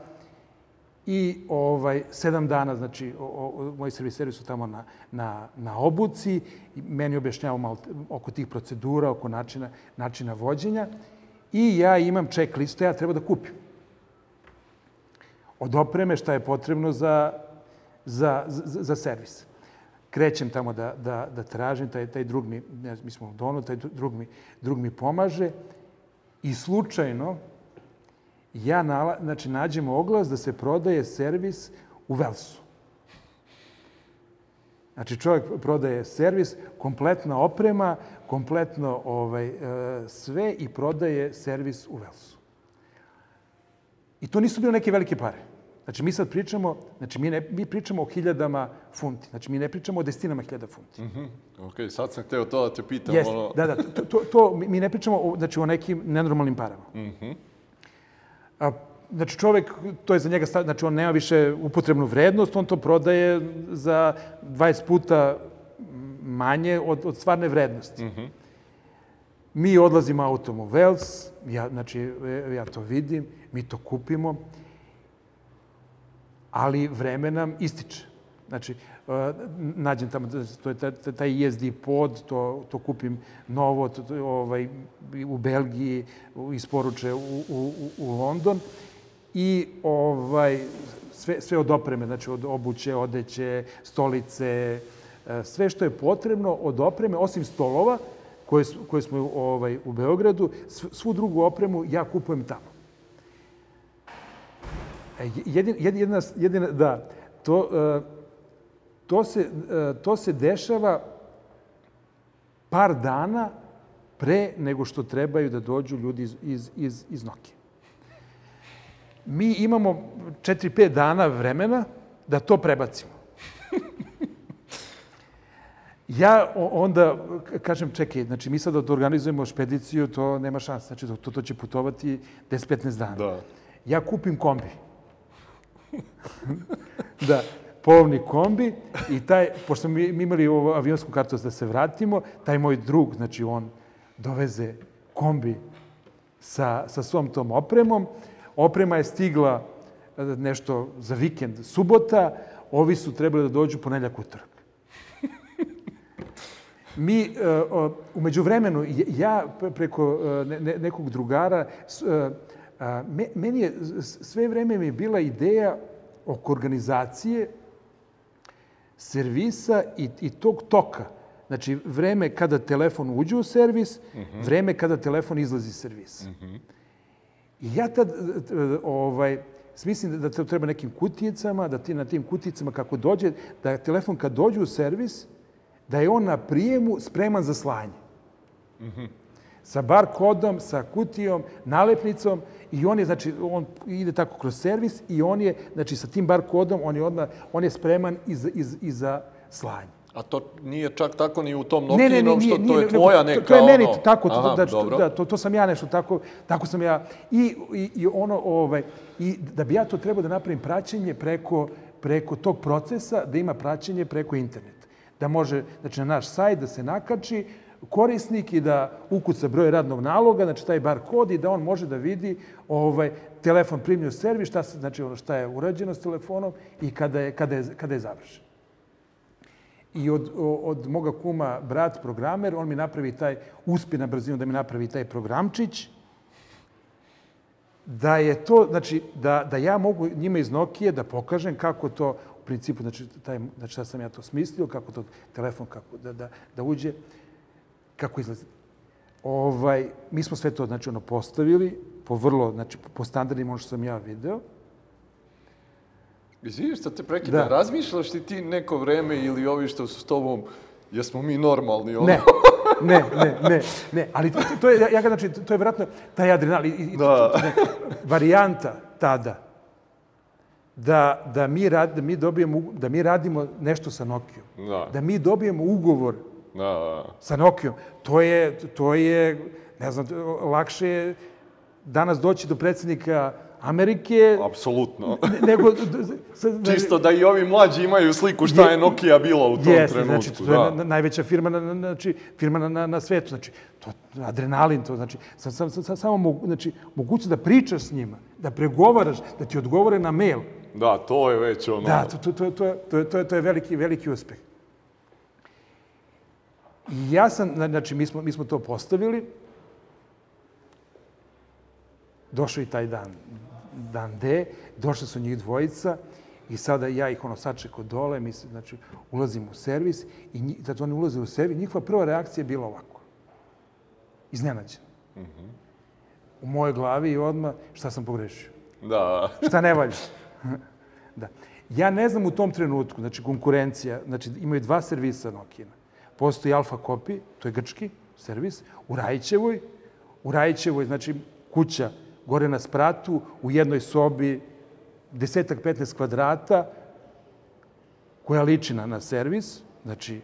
I ovaj, sedam dana, znači, o, o, moji serviseri su tamo na, na, na obuci i meni objašnjavao malo oko tih procedura, oko načina, načina vođenja. I ja imam check listu, ja treba da kupim. Od opreme šta je potrebno za, za, za, za servis. Krećem tamo da, da, da tražim, taj, taj drug mi, ne, mi smo u Donu, taj drug mi, drug mi pomaže. I slučajno, ja nala, znači, nađem oglas da se prodaje servis u Velsu. Znači, čovjek prodaje servis, kompletna oprema, kompletno ovaj, e, sve i prodaje servis u Velsu. I to nisu bile neke velike pare. Znači, mi sad pričamo, znači, mi, ne, mi pričamo o hiljadama funti. Znači, mi ne pričamo o desetinama hiljada funti. Mm -hmm. Ok, sad sam hteo to da te pitam. Jeste, ono... da, da, to, to, to, mi ne pričamo o, znači, o nekim nenormalnim parama. Mm -hmm. A, znači čovek, to je za njega, znači on nema više upotrebnu vrednost, on to prodaje za 20 puta manje od, od stvarne vrednosti. Mm -hmm. Mi odlazimo autom u Vels, ja, znači, ja to vidim, mi to kupimo, ali vreme nam ističe. Znači, nađem tamo, to je taj ESD pod, to, to kupim novo, to, to, ovaj, u Belgiji, isporuče u, u, u London i ovaj, sve, sve od opreme, znači od obuće, odeće, stolice, e, sve što je potrebno od opreme, osim stolova koje, koje smo ovaj, u Beogradu, svu drugu opremu ja kupujem tamo. E, jedin, jedina, jedina, da, to, e, to, se, to se dešava par dana pre nego što trebaju da dođu ljudi iz, iz, iz, iz Nokije. Mi imamo 4-5 dana vremena da to prebacimo. Ja onda kažem, čekaj, znači mi sada da organizujemo špediciju, to nema šanse. Znači to, to će putovati 10-15 dana. Da. Ja kupim kombi. da, polovni kombi i taj, pošto mi, mi imali ovo avionsku kartu da se vratimo, taj moj drug, znači on doveze kombi sa, sa svom tom opremom. Oprema je stigla e, nešto za vikend subota, ovi su trebali da dođu ponedljak utorak. Mi, e, umeđu vremenu, ja preko e, nekog drugara, meni je, sve vreme mi je bila ideja oko organizacije servisa i, i tog toka. Znači, vreme kada telefon uđe u servis, uh mhm. -huh. vreme kada telefon izlazi iz servisa. Uh -huh. I ja tad, ovaj, mislim da to treba nekim kutijicama, da ti na tim kutijicama kako dođe, da telefon kad dođe u servis, da je on na prijemu spreman za slanje. Uh mhm. -huh. Sa bar kodom, sa kutijom, nalepnicom i on je, znači, on ide tako kroz servis i on je, znači, sa tim bar kodom, on je, odmah, on je spreman i za, i, i za slanje. A to nije čak tako ni u tom Nokijinom, što to je tvoja neka to, to je meni ono... tako, Aha, da, dobro. da, to, to sam ja nešto tako, tako sam ja. I, i, i ono, ovaj, i da bi ja to trebao da napravim praćenje preko, preko tog procesa, da ima praćenje preko interneta. Da može, znači na naš sajt da se nakači, korisnik i da ukuca broj radnog naloga, znači taj bar kod i da on može da vidi ovaj, telefon primio servis, šta, se, znači ono šta je urađeno s telefonom i kada je, kada je, kada je završen. I od, od moga kuma brat programer, on mi napravi taj, uspi na brzinu da mi napravi taj programčić, da je to, znači, da, da ja mogu njima iz Nokije da pokažem kako to, u principu, znači, taj, znači šta sam ja to smislio, kako to telefon, kako da, da, da uđe, kako izlazi. Ovaj, mi smo sve to, znači, ono, postavili po vrlo, znači, po standardima ono što sam ja video. Izvini što te prekida, da. razmišljaš li ti neko vreme ili ovi što su s tobom, jesmo mi normalni? Ono? Ne, ne, ne, ne, ne, ali to, to je, ja znači, to je vjerojatno taj adrenal, i, da. to, ne, varijanta tada, da, da, mi rad, da, mi dobijemo, da mi radimo nešto sa Nokijom, da. da mi dobijemo ugovor da, da. sa Nokijom, to je, to je, ne znam, lakše je danas doći do predsjednika Amerike... Apsolutno. Nego, Čisto da i ovi mlađi imaju sliku šta je Nokia bila u tom jeste, trenutku. Znači, to da. je najveća firma na, znači, firma na, na, na svetu. Znači, to, adrenalin, to znači, sam, sam, sam, samo mogu, znači, moguće da pričaš s njima, da pregovaraš, da ti odgovore na mail. Da, to je već ono... Da, to, to, to, to, to, to, je, to je veliki, veliki uspeh. I ja sam, znači, mi smo, mi smo to postavili, došao i taj dan dan D, došli su njih dvojica i sada ja ih ono sačeko dole, mi se, znači, ulazim u servis i njih, zato oni ulaze u servis, njihova prva reakcija je bila ovako. Iznenađena. Mm -hmm. U mojoj glavi i odmah šta sam pogrešio. Da. šta ne valja. da. Ja ne znam u tom trenutku, znači konkurencija, znači imaju dva servisa Nokina. Postoji Alfa Copy, to je grčki servis, u Rajićevoj. U Rajićevoj, znači kuća gore na spratu, u jednoj sobi, desetak, 15 kvadrata, koja liči na, na servis, znači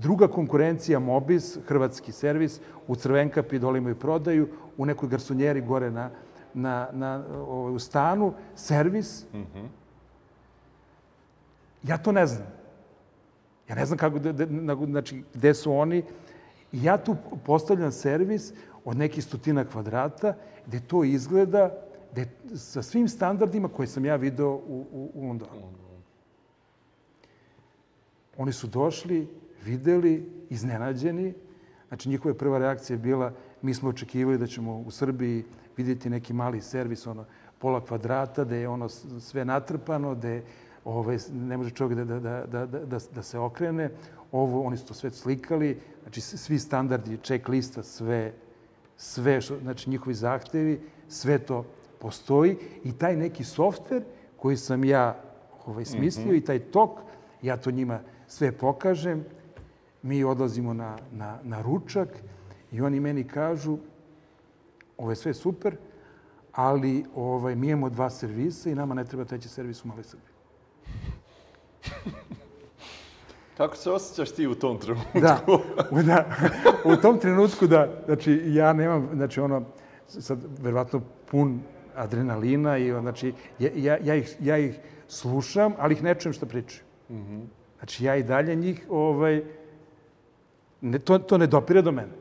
Druga konkurencija Mobis, hrvatski servis, u Crvenkapi dole imaju prodaju, u nekoj garsonjeri gore na, na, na, ovaj, u stanu, servis. Mm -hmm. Ja to ne znam. Ja ne znam kako, znači, gde su oni. I ja tu postavljam servis od nekih stotina kvadrata, gde to izgleda gde, sa svim standardima koje sam ja video u, u, u Londonu. Oni su došli, videli, iznenađeni. Znači, njihova prva reakcija je bila, mi smo očekivali da ćemo u Srbiji vidjeti neki mali servis, ono, pola kvadrata, da je ono sve natrpano, da je, ovaj, ne može čovjek da, da, da, da, da, da, da se okrene. Ovo, oni su to sve slikali, znači svi standardi, check lista, sve, sve, što, znači njihovi zahtevi, sve to postoji i taj neki softver koji sam ja ovaj, smislio i taj tok, ja to njima sve pokažem, mi odlazimo na, na, na ručak i oni meni kažu, ovo je sve super, ali ovaj, mi imamo dva servisa i nama ne treba treći servis u Maloj Srbiji. Kako se osjećaš ti u tom trenutku? Da, u, da, u tom trenutku da, znači ja nemam, znači ono, sad verovatno pun adrenalina i on, znači ja, ja, ja, ih, ja ih slušam, ali ih ne čujem što pričaju. Znači ja i dalje njih, ovaj, ne, to, to ne dopire do mene.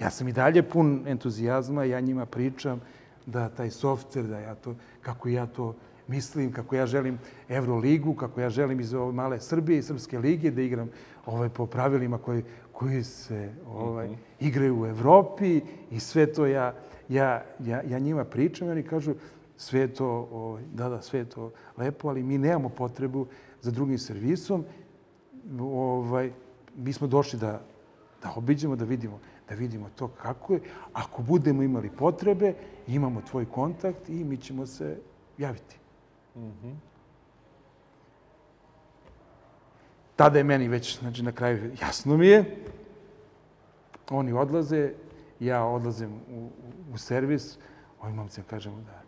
Ja sam i dalje pun entuzijazma, ja njima pričam da taj softver, da ja to, kako ja to mislim, kako ja želim Euroligu, kako ja želim iz ove male Srbije i Srpske lige da igram ovaj, po pravilima koji, koji se ovaj, igraju u Evropi i sve to ja, ja, ja, ja njima pričam i oni kažu sve to, ovaj, da, da, sve to lepo, ali mi nemamo potrebu za drugim servisom. Ovaj, mi smo došli da, da obiđemo, da vidimo, da vidimo to kako je. Ako budemo imali potrebe, imamo tvoj kontakt i mi ćemo se javiti. Tada je meni već, znači na kraju jasno mi je, oni odlaze, ja odlazim u, u, u servis, ovim momcima kažemo da,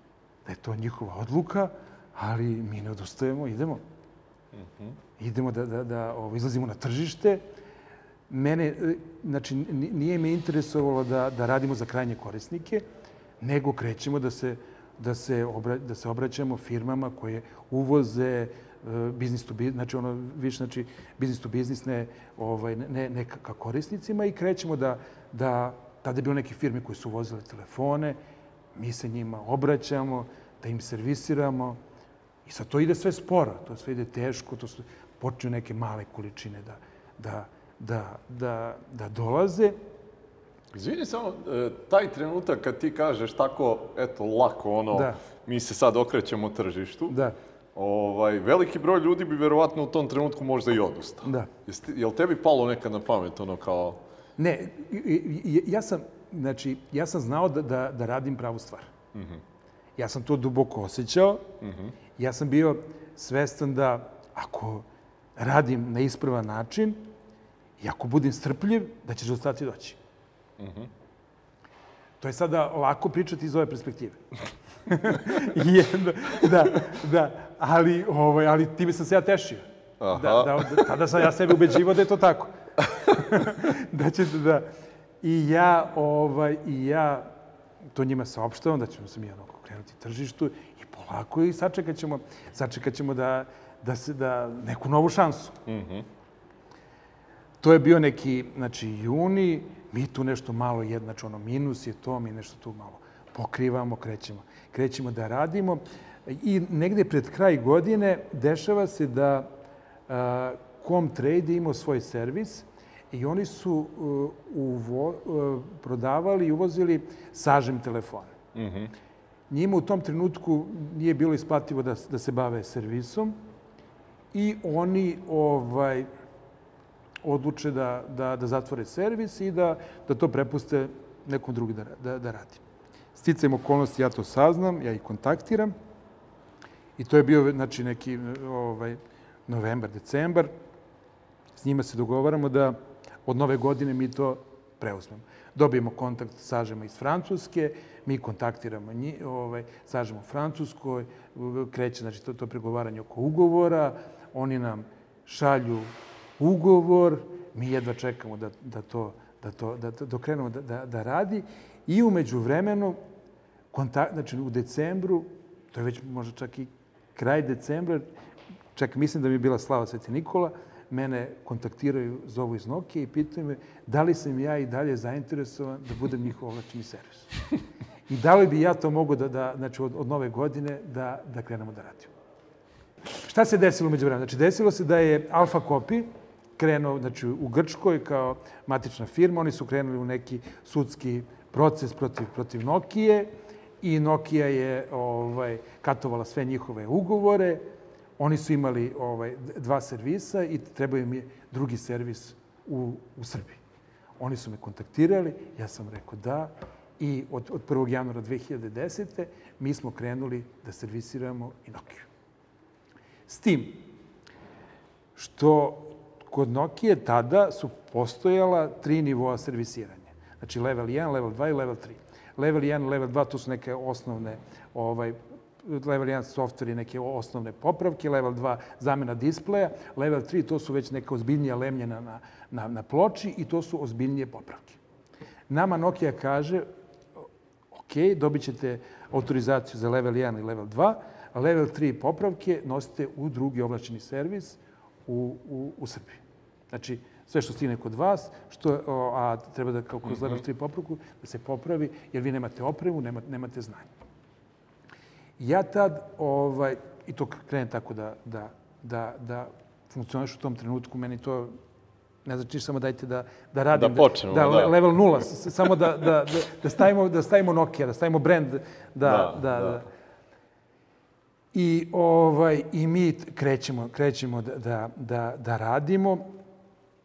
da je to njihova odluka, ali mi ne odustajemo, idemo. Idemo da, da, da ovo, izlazimo na tržište. Mene, e, znači, ni- nije me interesovalo da, da radimo za krajnje korisnike, nego krećemo da se, da se, obra, da se obraćamo firmama koje uvoze e, business to business, znači ono više znači business to business ne ovaj ne ne ka korisnicima i krećemo da da tada je bilo neke firme koje su uvozile telefone, mi se njima obraćamo, da im servisiramo i sad to ide sve sporo, to sve ide teško, to su počinju neke male količine da da da da da dolaze. Izvini samo, e, taj trenutak kad ti kažeš tako, eto, lako, ono, Da. mi se sad okrećemo tržištu, Da, ovaj, veliki broj ljudi bi verovatno u tom trenutku možda i odustao. da. Jeste, jel tebi palo nekad na pamet, ono, kao, Ne, ja sam, znači, ja sam znao da, da, da radim pravu stvar. Ja sam to duboko osjećao. Ja sam bio svestan da ako radim na ispravan način i ako budem strpljiv, da će rezultati doći. To je sada lako pričati iz ove perspektive. Jedno, da, da, ali, ovaj, ali time sam se ja tešio. Da, da, da, tada sam ja sebe ubeđivao da je to tako. da će da... I ja, ovaj, i ja to njima saopštavam da ćemo se mi onako krenuti tržištu i polako i sačekat ćemo, sačekat ćemo da, da, se, da neku novu šansu. To je bio neki, znači, juni, mi tu nešto malo, jedna, znači ono minus je to, mi nešto tu malo pokrivamo, krećemo, krećemo da radimo. I negde pred kraj godine dešava se da a, Comtrade je imao svoj servis i oni su uh, uvo, uh, prodavali i uvozili sažem telefone. Njima u tom trenutku nije bilo isplativo da, da se bave servisom i oni ovaj, odluče da, da, da zatvore servis i da, da to prepuste nekom drugi da, da, da radi. Sticajem okolnosti ja to saznam, ja ih kontaktiram i to je bio znači, neki ovaj, novembar, decembar. S njima se dogovaramo da od nove godine mi to preuzmemo. Dobijemo kontakt sažemo iz Francuske, mi kontaktiramo njih, ovaj, sažemo Francuskoj, kreće znači, to, to pregovaranje oko ugovora, oni nam šalju ugovor, mi jedva čekamo da, da to da to da, da krenemo da, da, da radi i umeđu vremenu kontakt, znači u decembru, to je već možda čak i kraj decembra, čak mislim da mi je bila Slava Sveti Nikola, mene kontaktiraju, zovu iz Nokia i pitaju me da li sam ja i dalje zainteresovan da budem njihov ovlačni servis. I da li bi ja to mogu da, da znači od, od nove godine da, da krenemo da radimo. Šta se desilo umeđu vremena? Znači, desilo se da je Alfa Copy krenuo znači, u Grčkoj kao matična firma. Oni su krenuli u neki sudski proces protiv, protiv Nokije i Nokia je ovaj, katovala sve njihove ugovore. Oni su imali ovaj, dva servisa i trebao im je drugi servis u, u Srbiji. Oni su me kontaktirali, ja sam rekao da i od, od 1. januara 2010. mi smo krenuli da servisiramo i Nokia. S tim što kod Nokia tada su postojala tri nivoa servisiranja. Znači level 1, level 2 i level 3. Level 1 level 2 to su neke osnovne ovaj, level 1 software i neke osnovne popravke, level 2 zamena displeja, level 3 to su već neka ozbiljnija lemljena na, na, na ploči i to su ozbiljnije popravke. Nama Nokia kaže, ok, dobit ćete autorizaciju za level 1 i level 2, a level 3 popravke nosite u drugi ovlačeni servis u, u, u Srbiji. Znači, sve što stigne kod vas, što, a treba da kao kroz level 3 popravku, da se popravi, jer vi nemate opremu, nemate, nemate znanje. Ja tad, ovaj, i to krenem tako da, da, da, da funkcioniš u tom trenutku, meni to ne znači samo dajte da, da radim. Da počnemo, da. da. level nula, samo da, da, da, da, stavimo, da stavimo Nokia, da stavimo brand, da, da, da, da. I, ovaj, I mi krećemo, krećemo da, da, da, da radimo,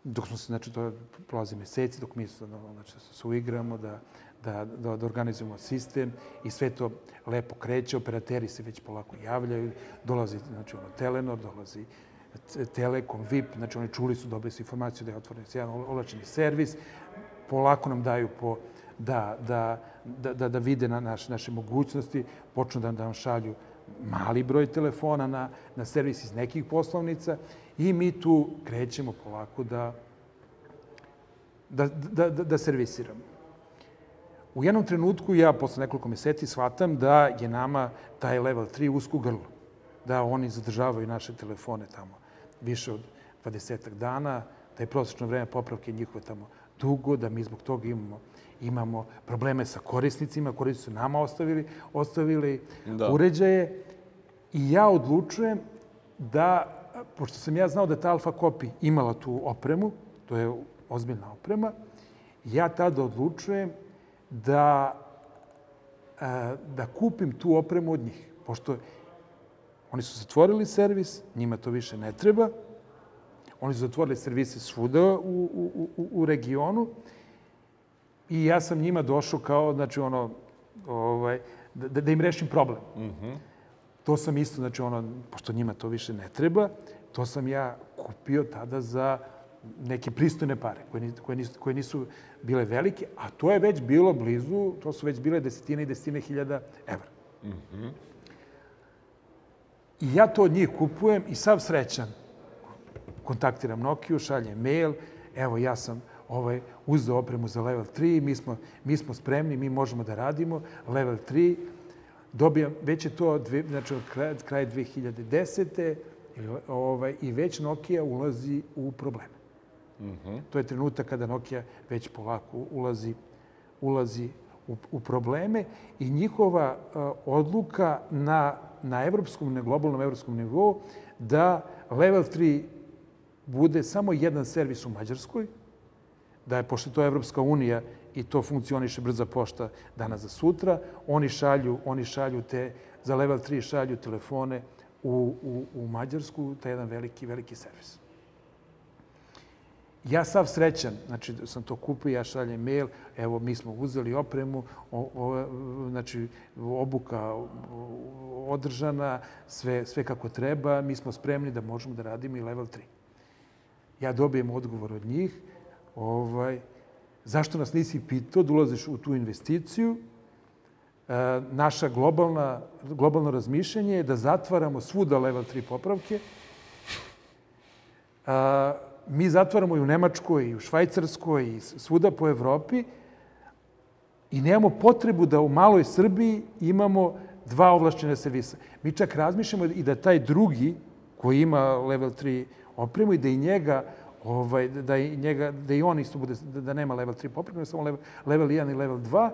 dok smo se, znači, to prolazi meseci, dok mi znači, se uigramo, da, da, da, da organizujemo sistem i sve to lepo kreće, operateri se već polako javljaju, dolazi znači, ono, Telenor, dolazi Telekom, VIP, znači oni čuli su, dobili su informaciju da je otvoren jedan olačeni servis, polako nam daju po, da, da, da, da, da vide na naš, naše mogućnosti, počnu da, da nam šalju mali broj telefona na, na servis iz nekih poslovnica i mi tu krećemo polako da, da, da, da, da servisiramo. U jednom trenutku ja posle nekoliko meseci shvatam da je nama taj level 3 usko grlo. Da oni zadržavaju naše telefone tamo više od 20 dana, da je prosečno vreme popravke njihove tamo dugo, da mi zbog toga imamo imamo probleme sa korisnicima, korisnici su nama ostavili, ostavili da. uređaje. I ja odlučujem da, pošto sam ja znao da ta Alfa Kopi imala tu opremu, to je ozbiljna oprema, ja tada odlučujem da, da kupim tu opremu od njih. Pošto oni su zatvorili servis, njima to više ne treba, oni su zatvorili servise svuda u, u, u, u regionu I ja sam njima došao kao, znači, ono, ovaj, da, da im rešim problem. Mm -hmm. To sam isto, znači, ono, pošto njima to više ne treba, to sam ja kupio tada za neke pristojne pare, koje, koje, nisu, koje nisu bile velike, a to je već bilo blizu, to su već bile desetine i desetine hiljada evra. Mm -hmm. I ja to od njih kupujem i sav srećan kontaktiram Nokiju, šaljem mail, evo ja sam ovaj, uzeo opremu za level 3, mi smo, mi smo spremni, mi možemo da radimo, level 3, dobijam, već je to dve, znači od kraja, kraja 2010. Ovaj, i već Nokia ulazi u probleme. Mm -hmm. To je trenutak kada Nokia već polako ulazi, ulazi u, u probleme i njihova uh, odluka na, na evropskom, na globalnom evropskom nivou da level 3 bude samo jedan servis u Mađarskoj, da je, pošto to je Evropska unija i to funkcioniše brza pošta danas za sutra, oni šalju, oni šalju te, za level 3 šalju telefone u, u, u Mađarsku, to je jedan veliki, veliki servis. Ja sav srećan, znači sam to kupio, ja šaljem mail, evo mi smo uzeli opremu, o, o, znači obuka održana, sve, sve kako treba, mi smo spremni da možemo da radimo i level 3. Ja dobijem odgovor od njih, ovaj, zašto nas nisi pitao da ulaziš u tu investiciju? E, naša globalna, globalno razmišljanje je da zatvaramo svuda level 3 popravke. E, mi zatvaramo i u Nemačkoj, i u Švajcarskoj, i svuda po Evropi i nemamo potrebu da u maloj Srbiji imamo dva ovlašćene servisa. Mi čak razmišljamo i da taj drugi, koji ima level 3 opremu, i da i njega ovaj, da, i njega, da i on isto bude, da, da nema level 3 popravka, samo level, level 1 i level 2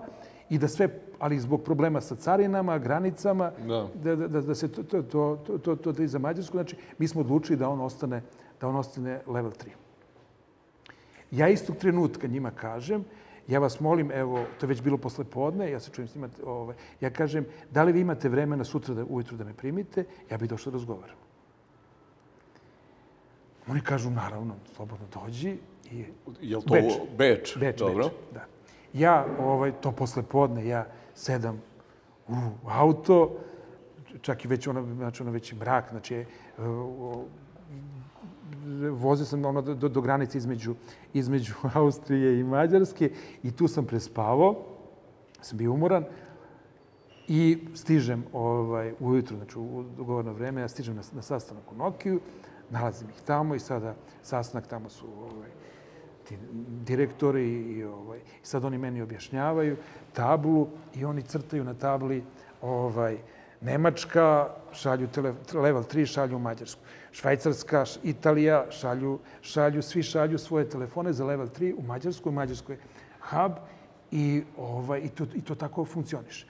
i da sve, ali zbog problema sa carinama, granicama, da, da, da, da se to, to, to, to, to, to, to i za Mađarsku, znači mi smo odlučili da on ostane, da on ostane level 3. Ja istog trenutka njima kažem, ja vas molim, evo, to je već bilo posle podne, ja se čujem s njima, ovaj, ja kažem, da li vi imate vremena sutra da, ujutru da me primite, ja bih došao da razgovaram. Oni kažu, naravno, slobodno dođi. I... Je li to Beč? Beč, Beč dobro. Beč, da. Ja, ovaj, to posle podne, ja sedam u auto, čak i već ono, znači ono već mrak, znači vozio sam ono do, do granice između, između Austrije i Mađarske i tu sam prespavao, sam bio umoran i stižem ovaj, ujutru, znači u dogovorno vreme, ja stižem na, na sastanak u Nokiju, nalazim ih tamo i sada sastanak tamo su ovaj, ti direktori i, ovaj, sad oni meni objašnjavaju tablu i oni crtaju na tabli ovaj, Nemačka šalju tele, level 3 šalju Mađarsku. Švajcarska, Italija šalju, šalju, svi šalju svoje telefone za level 3 u Mađarsku, u Mađarskoj hub i, ovaj, i, to, i to tako funkcioniše.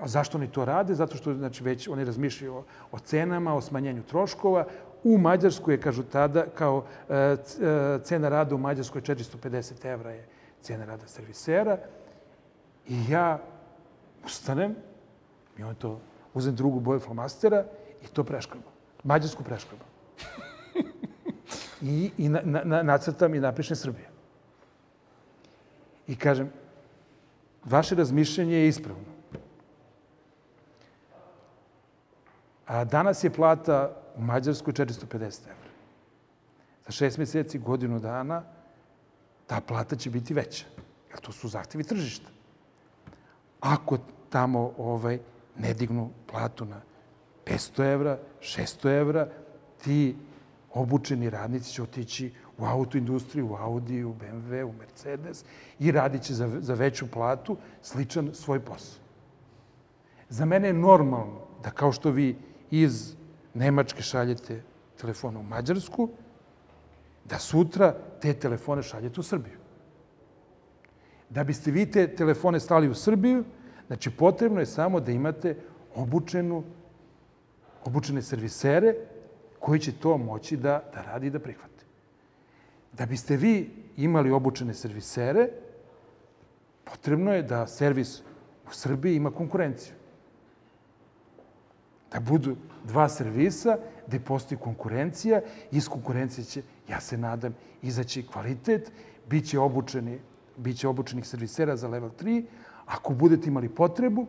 A zašto oni to rade? Zato što znači, već oni razmišljaju o, o cenama, o smanjenju troškova. U Mađarskoj je, kažu tada, kao e, e cena rada u Mađarskoj 450 evra je cena rada servisera. I ja ustanem i on to uzem drugu boju flomastera i to preškrabam. Mađarsku preškrabam. I, i na, na, nacrtam i napišem Srbije. I kažem, vaše razmišljanje je ispravno. A danas je plata u Mađarskoj 450 evra. Za šest meseci, godinu dana, ta plata će biti veća. Jer to su zahtevi tržišta. Ako tamo ovaj, ne dignu platu na 500 evra, 600 evra, ti obučeni radnici će otići u autoindustriju, u Audi, u BMW, u Mercedes i radit će za, za veću platu sličan svoj posao. Za mene je normalno da kao što vi iz Nemačke šaljete telefon u Mađarsku, da sutra te telefone šaljete u Srbiju. Da biste vi te telefone stali u Srbiju, Znači, potrebno je samo da imate obučenu, obučene servisere koji će to moći da, da radi i da prihvate. Da biste vi imali obučene servisere, potrebno je da servis u Srbiji ima konkurenciju. Da budu dva servisa gde postoji konkurencija, iz konkurencije će, ja se nadam, izaći kvalitet, bit će obučeni, bit će obučenih servisera za level 3, Ako budete imali potrebu,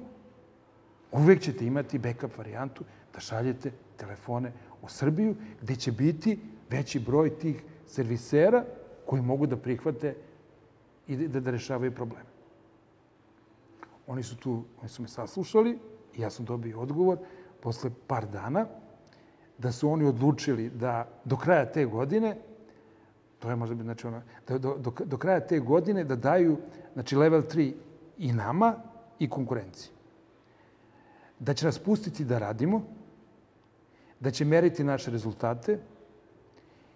uvek ćete imati backup varijantu da šaljete telefone u Srbiju, gde će biti veći broj tih servisera koji mogu da prihvate i da, da rešavaju probleme. Oni su tu, oni su me saslušali i ja sam dobio odgovor posle par dana da su oni odlučili da do kraja te godine, to je možda bi, znači ono, da do, do, do kraja te godine da daju, znači level 3 i nama i konkurenciji. Da će nas pustiti da radimo, da će meriti naše rezultate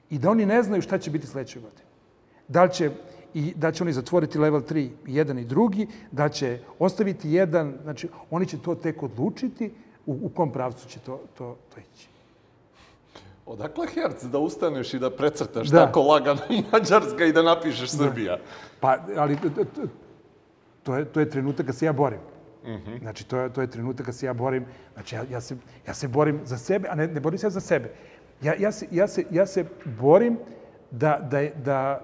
i da oni ne znaju šta će biti sledeće godine. Da li će, i da će oni zatvoriti level 3, jedan i drugi, da će ostaviti jedan, znači oni će to tek odlučiti u, u kom pravcu će to, to, to ići. Odakle herc da ustaneš i da precrtaš da. tako lagano Mađarska i da napišeš da. Srbija? Pa, ali to je, to je trenutak kad se ja borim. Mm -hmm. Znači, to je, to je trenutak kad se ja borim. Znači, ja, ja, se, ja se borim za sebe, a ne, ne borim se ja za sebe. Ja, ja, se, ja, se, ja se borim da, da, da,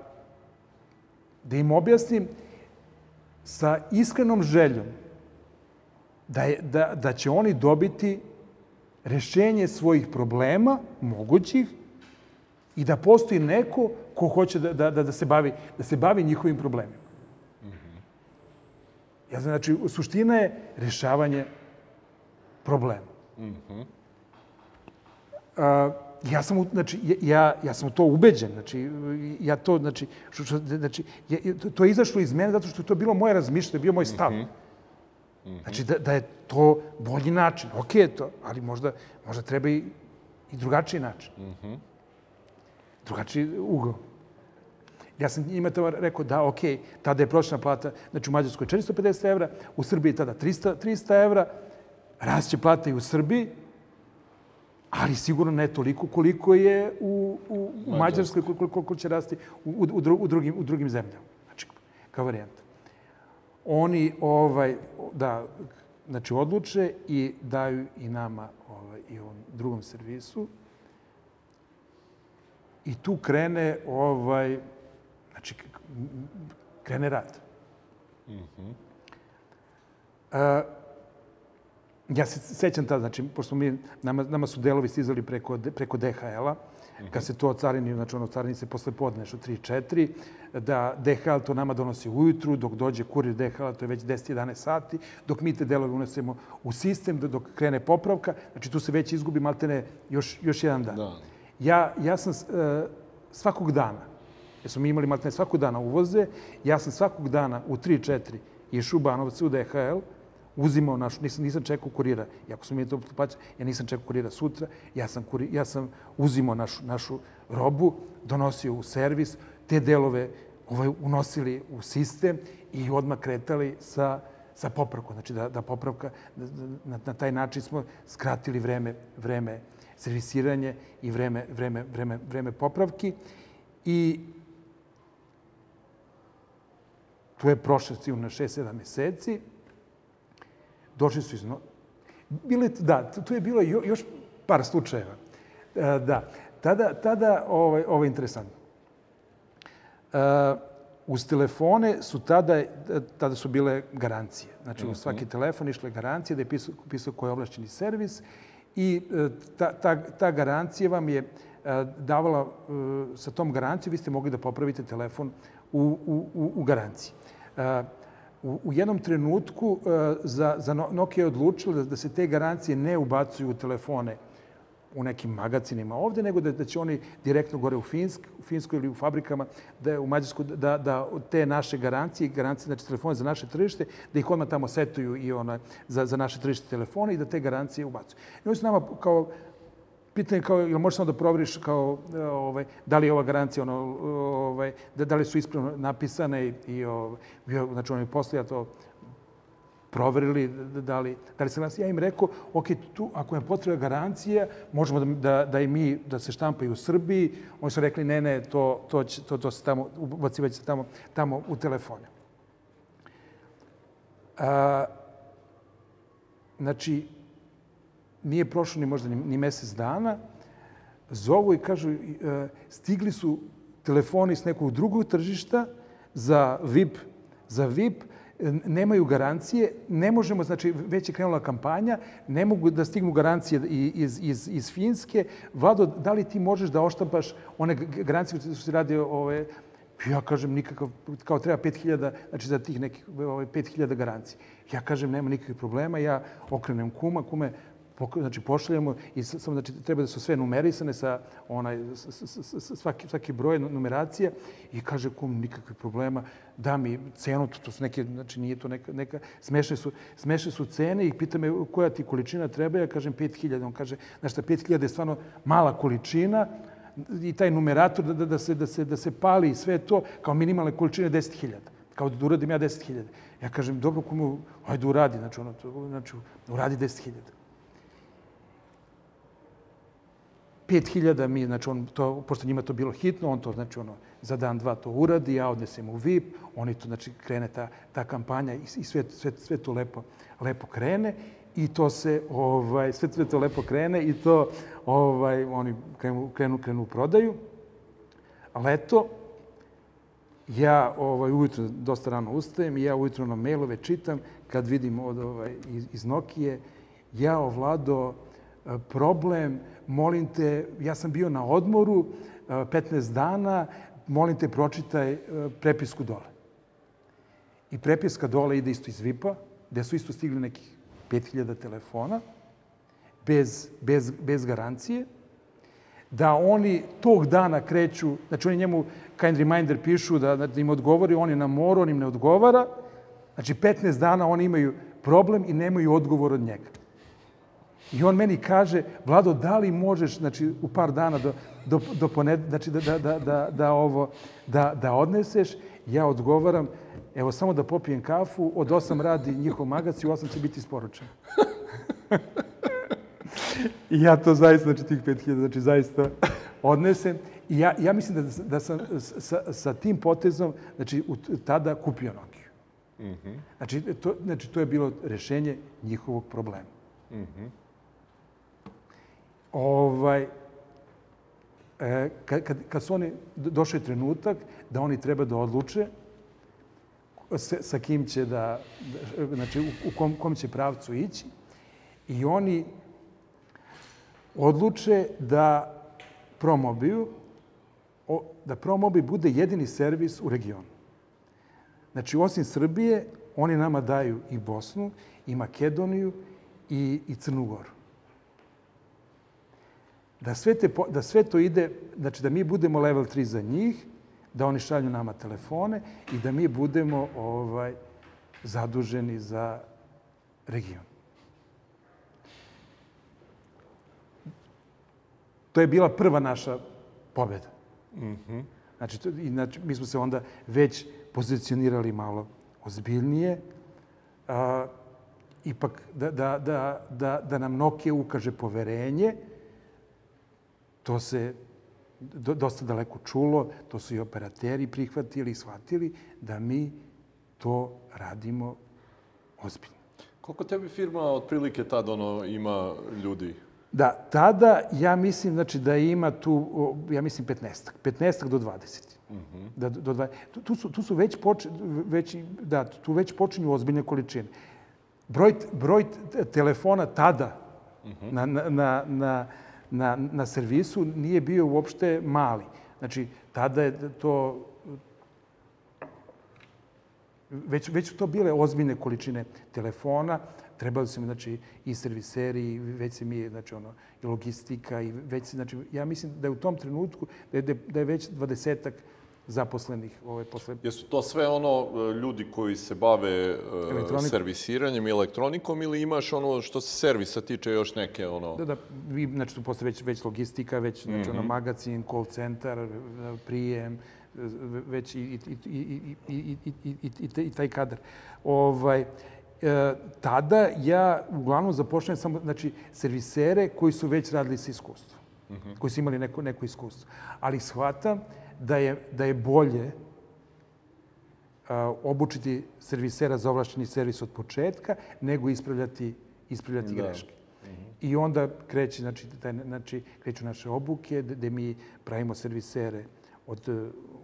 da im objasnim sa iskrenom željom da, je, da, da će oni dobiti rešenje svojih problema, mogućih, i da postoji neko ko hoće da, da, da, se, bavi, da se bavi njihovim problemima. Ja znam, znači, suština je rešavanje problema. Mm -hmm. uh, ja sam, znači, ja, ja sam to ubeđen, znači, ja to, znači, što, što, znači ja, to je izašlo iz mene zato što je to bilo moje razmišljanje, bio moj stav. Mm -hmm. Znači, da, da je to bolji način. Ok je to, ali možda, možda treba i, i drugačiji način. Mm -hmm. Drugačiji ugao. Ja sam njima to rekao da, ok, tada je prosječna plata, znači u Mađarskoj 450 evra, u Srbiji tada 300, 300 evra, rašće plata i u Srbiji, ali sigurno ne toliko koliko je u, u, u Mađarskoj, koliko, koliko će rasti u, u, u, drugim, u drugim zemljama. Znači, kao varijanta. Oni ovaj, da, znači odluče i daju i nama ovaj, i ovom drugom servisu. I tu krene, ovaj, znači, krene rad. Mm -hmm. A, ja se sećam tada, znači, pošto mi, nama, nama su delovi stizali preko, preko DHL-a, kad se to ocarini, znači ono carini se posle podne, nešto 3-4, da DHL to nama donosi ujutru, dok dođe kurir DHL, to je već 10-11 sati, dok mi te delove unesemo u sistem, dok krene popravka, znači tu se već izgubi maltene još, još jedan dan. Da. Ja, ja sam uh, svakog dana, jer smo mi imali maltene svakog dana uvoze, ja sam svakog dana u 3-4 išao u Banovce u DHL, uzimao našu, nisam, nisam čekao kurira. Iako smo mi to plaćali, ja nisam čekao kurira sutra, ja sam, kuri, ja sam uzimao našu, našu robu, donosio u servis, te delove ovaj, unosili u sistem i odmah kretali sa, sa popravkom. Znači da, da popravka, da, na, na taj način smo skratili vreme, vreme servisiranje i vreme, vreme, vreme, vreme popravki. I tu je prošlo sigurno 6-7 meseci došli su iz... Bile, da, tu je bilo još par slučajeva. E, da, tada, tada ovaj, ovo je interesantno. Uh, uz telefone su tada, tada su bile garancije. Znači, u mhm. svaki telefon išle garancije da je pisao, pisao koji je oblašćeni servis i e, ta, ta, ta garancija vam je davala, sa tom garancijom vi ste mogli da popravite telefon u, u, u garanciji. U, u jednom trenutku uh, za, za Nokia je odlučila da, da se te garancije ne ubacuju u telefone u nekim magacinima ovde, nego da, da će oni direktno gore u Finsk, u Finskoj ili u fabrikama, da je u Mađarsku, da, da te naše garancije, garancije, znači telefone za naše tržište, da ih odmah tamo setuju i ona, za, za naše tržište telefone i da te garancije ubacuju. I oni su nama kao pitanje kao, ili možeš samo da proveriš kao, ovaj, da li je ova garancija, ono, ovaj, da, da li su ispravno napisane i, i ovaj, znači oni posle ja to proverili da li, da li se nas... Ja im rekao, ok, tu, ako je potreba garancija, možemo da, da, da i mi, da se štampaju u Srbiji. Oni su rekli, ne, ne, to, to, će, to, to se tamo, ubacivać se tamo, tamo u telefone. A, znači, nije prošlo ni možda ni, mesec dana, zovu i kažu, e, stigli su telefoni s nekog drugog tržišta za VIP, za VIP, nemaju garancije, ne možemo, znači već je krenula kampanja, ne mogu da stignu garancije iz, iz, iz Finske. Vlado, da li ti možeš da oštampaš one garancije koje se radi ove, ja kažem nikakav, kao treba 5000, znači za tih nekih ove, 5000 garancije. Ja kažem nema nikakvih problema, ja okrenem kuma, kume, znači pošaljemo i samo znači treba da su sve numerisane sa onaj svaki svaki broj numeracija i kaže kum nikakvih problema da mi cenu to, to su neke znači nije to neka neka smešne su smešne su cene i pita me koja ti količina treba ja kažem 5000 on kaže znači 5000 je stvarno mala količina i taj numerator da, da, da, se, da, se, da se pali sve to kao minimalne količine 10.000 kao da uradim ja 10.000. Ja kažem, dobro, komu, ajde uradi, znači, ono, to, znači, uradi 10.000. 5000 mi, znači on to, pošto njima to bilo hitno, on to, znači ono, za dan, dva to uradi, ja odnesem u VIP, oni to, znači, krene ta, ta kampanja i, i sve, sve, sve to lepo, lepo krene i to se, ovaj, sve, sve to lepo krene i to, ovaj, oni krenu, krenu, krenu u prodaju. Leto, ja ovaj, ujutro dosta rano ustajem i ja ujutro na mailove čitam kad vidim od, ovaj, iz, iz Nokije, ja ovlado problem, molim te, ja sam bio na odmoru 15 dana, molim te pročitaj prepisku dole. I prepiska dole ide isto iz VIP-a, gde su isto stigli nekih 5000 telefona, bez, bez, bez garancije, da oni tog dana kreću, znači oni njemu kind reminder pišu da, da im odgovori, on je na moru, on im ne odgovara, znači 15 dana oni imaju problem i nemaju odgovor od njega. I on meni kaže, Vlado, da li možeš, znači, u par dana do, do, do poned, znači, da, da, da, da, da, ovo, da, da odneseš? Ja odgovaram, evo, samo da popijem kafu, od 8 radi njihov magac i u 8 će biti isporučen. I ja to zaista, znači, tih 5000, znači, zaista odnesem. I ja, ja mislim da, da sam sa, sa tim potezom, znači, u, tada kupio Nokiju. Znači, to, znači, to je bilo rešenje njihovog problema. Ovaj, e, kad, kad, kad su oni došli trenutak da oni treba da odluče sa, sa kim će da, da znači u, u kom, kom će pravcu ići i oni odluče da Promobiju, o, da Promobi bude jedini servis u regionu. Znači, osim Srbije, oni nama daju i Bosnu, i Makedoniju, i, i Crnu Goru. Da sve, te, da sve to ide, znači da mi budemo level 3 za njih, da oni šalju nama telefone i da mi budemo ovaj, zaduženi za region. To je bila prva naša pobjeda. Znači, to, znači, mi smo se onda već pozicionirali malo ozbiljnije. A, ipak da, da, da, da, da nam Nokia ukaže poverenje, to se do, dosta daleko čulo, to su i operateri prihvatili i shvatili da mi to radimo ozbiljno. Koliko tebi firma otprilike tad ono ima ljudi? Da, tada ja mislim znači, da ima tu, ja mislim 15 15 do 20. Da, do, dva- tu, tu, su, tu su već, poč, već, da, tu već počinju ozbiljne količine. Broj, broj telefona tada na, na, na, na, na, na servisu nije bio uopšte mali. Znači, tada je to već, već su to bile ozbiljne količine telefona, trebali su mi, znači, i serviseri, i već se mi, znači, ono, i logistika, i već znači, ja mislim da je u tom trenutku, da je, da je već dvadesetak zaposlenih ovaj, posle... Jesu to sve ono e, ljudi koji se bave e, Elektronikom. servisiranjem i elektronikom ili imaš ono što se servisa tiče još neke ono... Da, da, vi, znači, tu postoje već, već logistika, već, znači, ono, magazin, call centar, prijem, već i, i, i, i, i, i, i, i, i, taj kadar. Ovaj, e, tada ja uglavnom zapošljavam samo znači, servisere koji su već radili sa iskustvom, koji su imali neko, neko iskustvo. Ali shvatam da je, da je bolje a, obučiti servisera za ovlašćeni servis od početka, nego ispravljati, ispravljati Da. greške. I onda kreće, znači, taj, znači, kreću naše obuke, gde mi pravimo servisere od,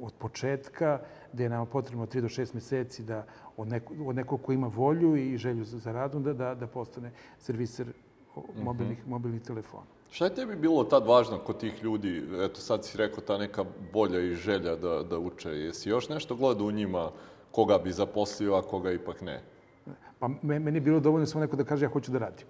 od početka, gde je nam potrebno 3 do 6 meseci da od, neko, od nekog ko ima volju i želju za, za radom da, da, da postane serviser o- mobilnih, mobilnih telefona. Šta je tebi bilo tad važno kod tih ljudi? Eto, sad si rekao ta neka bolja i želja da, da uče. Jesi još nešto gledao u njima koga bi zaposlio, a koga ipak ne? Pa me- meni je bilo dovoljno samo neko da kaže ja hoću da radim.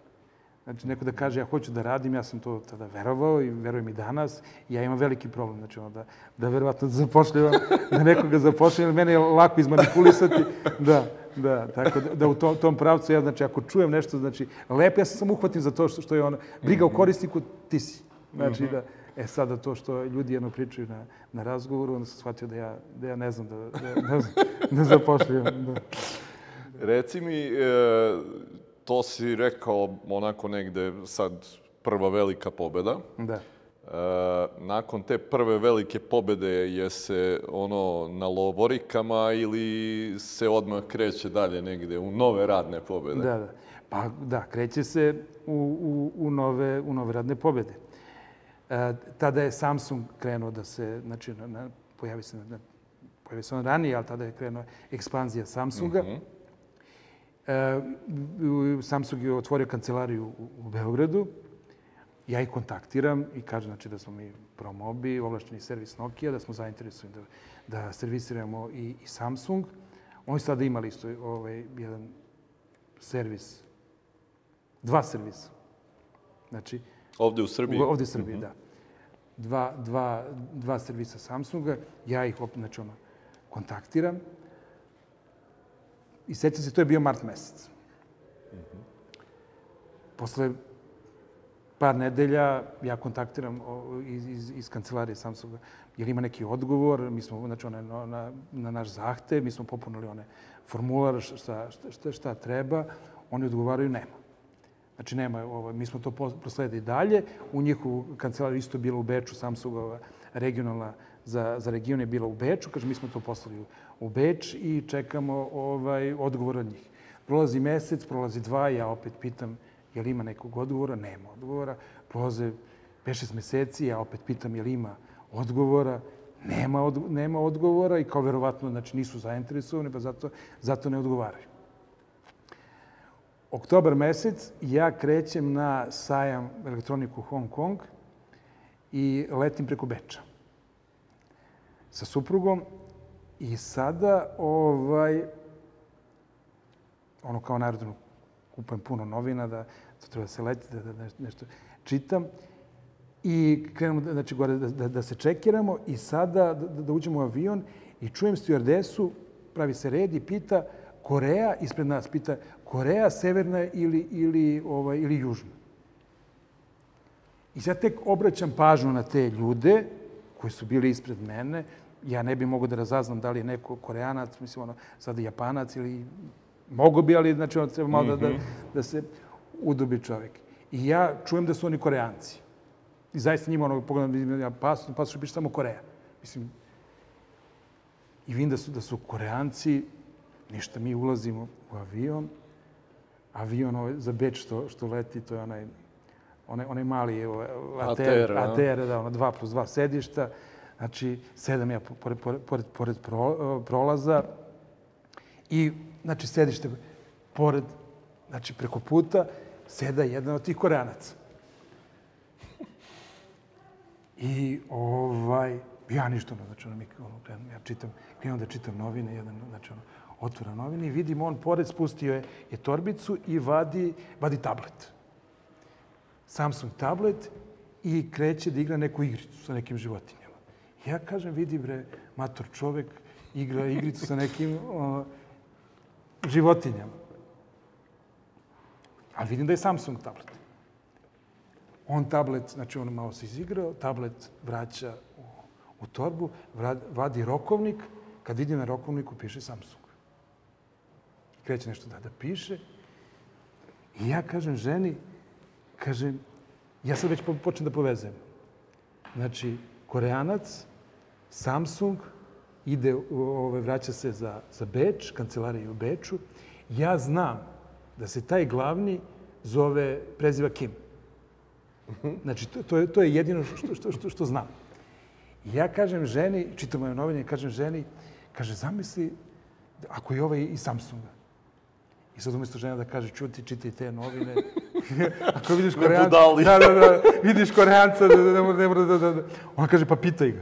Znači, neko da kaže ja hoću da radim, ja sam to tada verovao i verujem i danas. Ja imam veliki problem, znači ono da, da verovatno zapošljavam, da nekoga zapošljavam, jer mene je lako izmanipulisati. Da, da, tako da, da u tom, tom pravcu ja, znači, ako čujem nešto, znači, lepo, ja se samo uhvatim za to što, što je ono, briga o korisniku, ti si. Znači, da, e sada to što ljudi jedno pričaju na, na razgovoru, onda sam shvatio da ja, da ja ne znam da, da, da, da zapošljavam. Da. Reci mi, e, to si rekao onako negde sad prva velika pobeda. da. E, nakon te prve velike pobede je se ono na lovorikama ili se odmah kreće dalje negde u nove radne pobede? Da, da. Pa da, kreće se u, u, u, nove, u nove radne pobjede. E, tada je Samsung krenuo da se, znači, na, na, pojavi se, na, pojavi se on ranije, ali tada je krenuo ekspanzija Samsunga. E, u- Samsung je otvorio kancelariju u, u Beogradu. Ja ih kontaktiram i kažem znači, da smo mi Promobi, ovlašteni servis Nokia, da smo zainteresovani da, da servisiramo i, i Samsung. Oni su tada imali isto ovaj, jedan servis, dva servisa. Znači, Ovde u Srbiji? u- ovdje u Srbiji, da. Dva, dva, dva servisa Samsunga, ja ih opet, znači, ono, kontaktiram. I sećam se, to je bio mart mesec. Posle par nedelja ja kontaktiram iz, iz, iz kancelarije Samsunga jer ima neki odgovor, mi smo, znači, one, na, na, na naš zahtev, mi smo popunili one formular šta, šta, šta, treba, oni odgovaraju nema. Znači, nema, ovo, mi smo to prosledili dalje. U njihovu kancelariju isto bilo u Beču, Samsungova regionalna za, za region je bila u Beču, kaže mi smo to poslali u Beč i čekamo ovaj, odgovor od njih. Prolazi mesec, prolazi dva, ja opet pitam je li ima nekog odgovora, nema odgovora. Prolaze 5-6 meseci, ja opet pitam je li ima odgovora, nema, od, nema odgovora i kao verovatno znači, nisu zainteresovani, pa zato, zato ne odgovaraju. Oktobar mesec ja krećem na sajam elektroniku Hong Kong i letim preko Beča sa suprugom i sada ovaj, ono kao narodno kupujem puno novina, da to treba da se leti, da, da nešto čitam. I krenemo znači, gore da, da, da se čekiramo i sada da, da uđemo u avion i čujem stjuardesu, pravi se red i pita Koreja, ispred nas pita Koreja severna ili, ili, ovaj, ili južna. I sad tek obraćam pažnju na te ljude koji su bili ispred mene. Ja ne bi mogo da razaznam da li je neko koreanac, mislim ono, sada japanac ili mogo bi, ali znači ono treba malo mm -hmm. da, da, mhm. da se udobi čovek. I ja čujem da su oni koreanci. I zaista njima ono pogledam, ja pasu, pasu piše samo Koreja. Mislim, i vidim da su, da su koreanci, ništa, mi ulazimo u avion, avion ovaj, za Beč što, što leti, to je onaj, onaj, onaj mali evo, ATR, ATR, ATR da, ono, dva plus dva sedišta. Znači, sedam ja pored, pored, pored, pored pro, prolaza i, znači, sedište pored, znači, preko puta, seda jedan od tih koreanaca. I ovaj, ja ništa, znači, ono, mi, ono, ja čitam, krenuo da čitam novine, jedan, znači, ono, otvora novine i vidim on pored spustio je, je torbicu i vadi, vadi tablet. Samsung tablet i kreće da igra neku igricu sa nekim životinjama. Ja kažem, vidi bre, mator čovek igra igricu sa nekim o, životinjama. Ali vidim da je Samsung tablet. On tablet, znači on malo se izigrao, tablet vraća u, u torbu, vadi rokovnik, kad vidi na rokovniku piše Samsung kreće nešto da, da piše. I ja kažem ženi, kažem, ja sad već počnem da povezujem. Znači, Koreanac, Samsung, ide, ove, vraća se za, za Beč, kancelarija u Beču. Ja znam da se taj glavni zove, preziva Kim. Znači, to, to, je, to je jedino što, što, što, što znam. Ja kažem ženi, čitam moje novine, kažem ženi, kaže, zamisli, ako je ovaj i Samsunga. I sad umjesto žena da kaže, čuti, čitaj te novine. Ako vidiš koreanca... Da, da, da, vidiš koreanca, da, da, ne mora, da, da, da. Ona kaže, pa pitaj ga.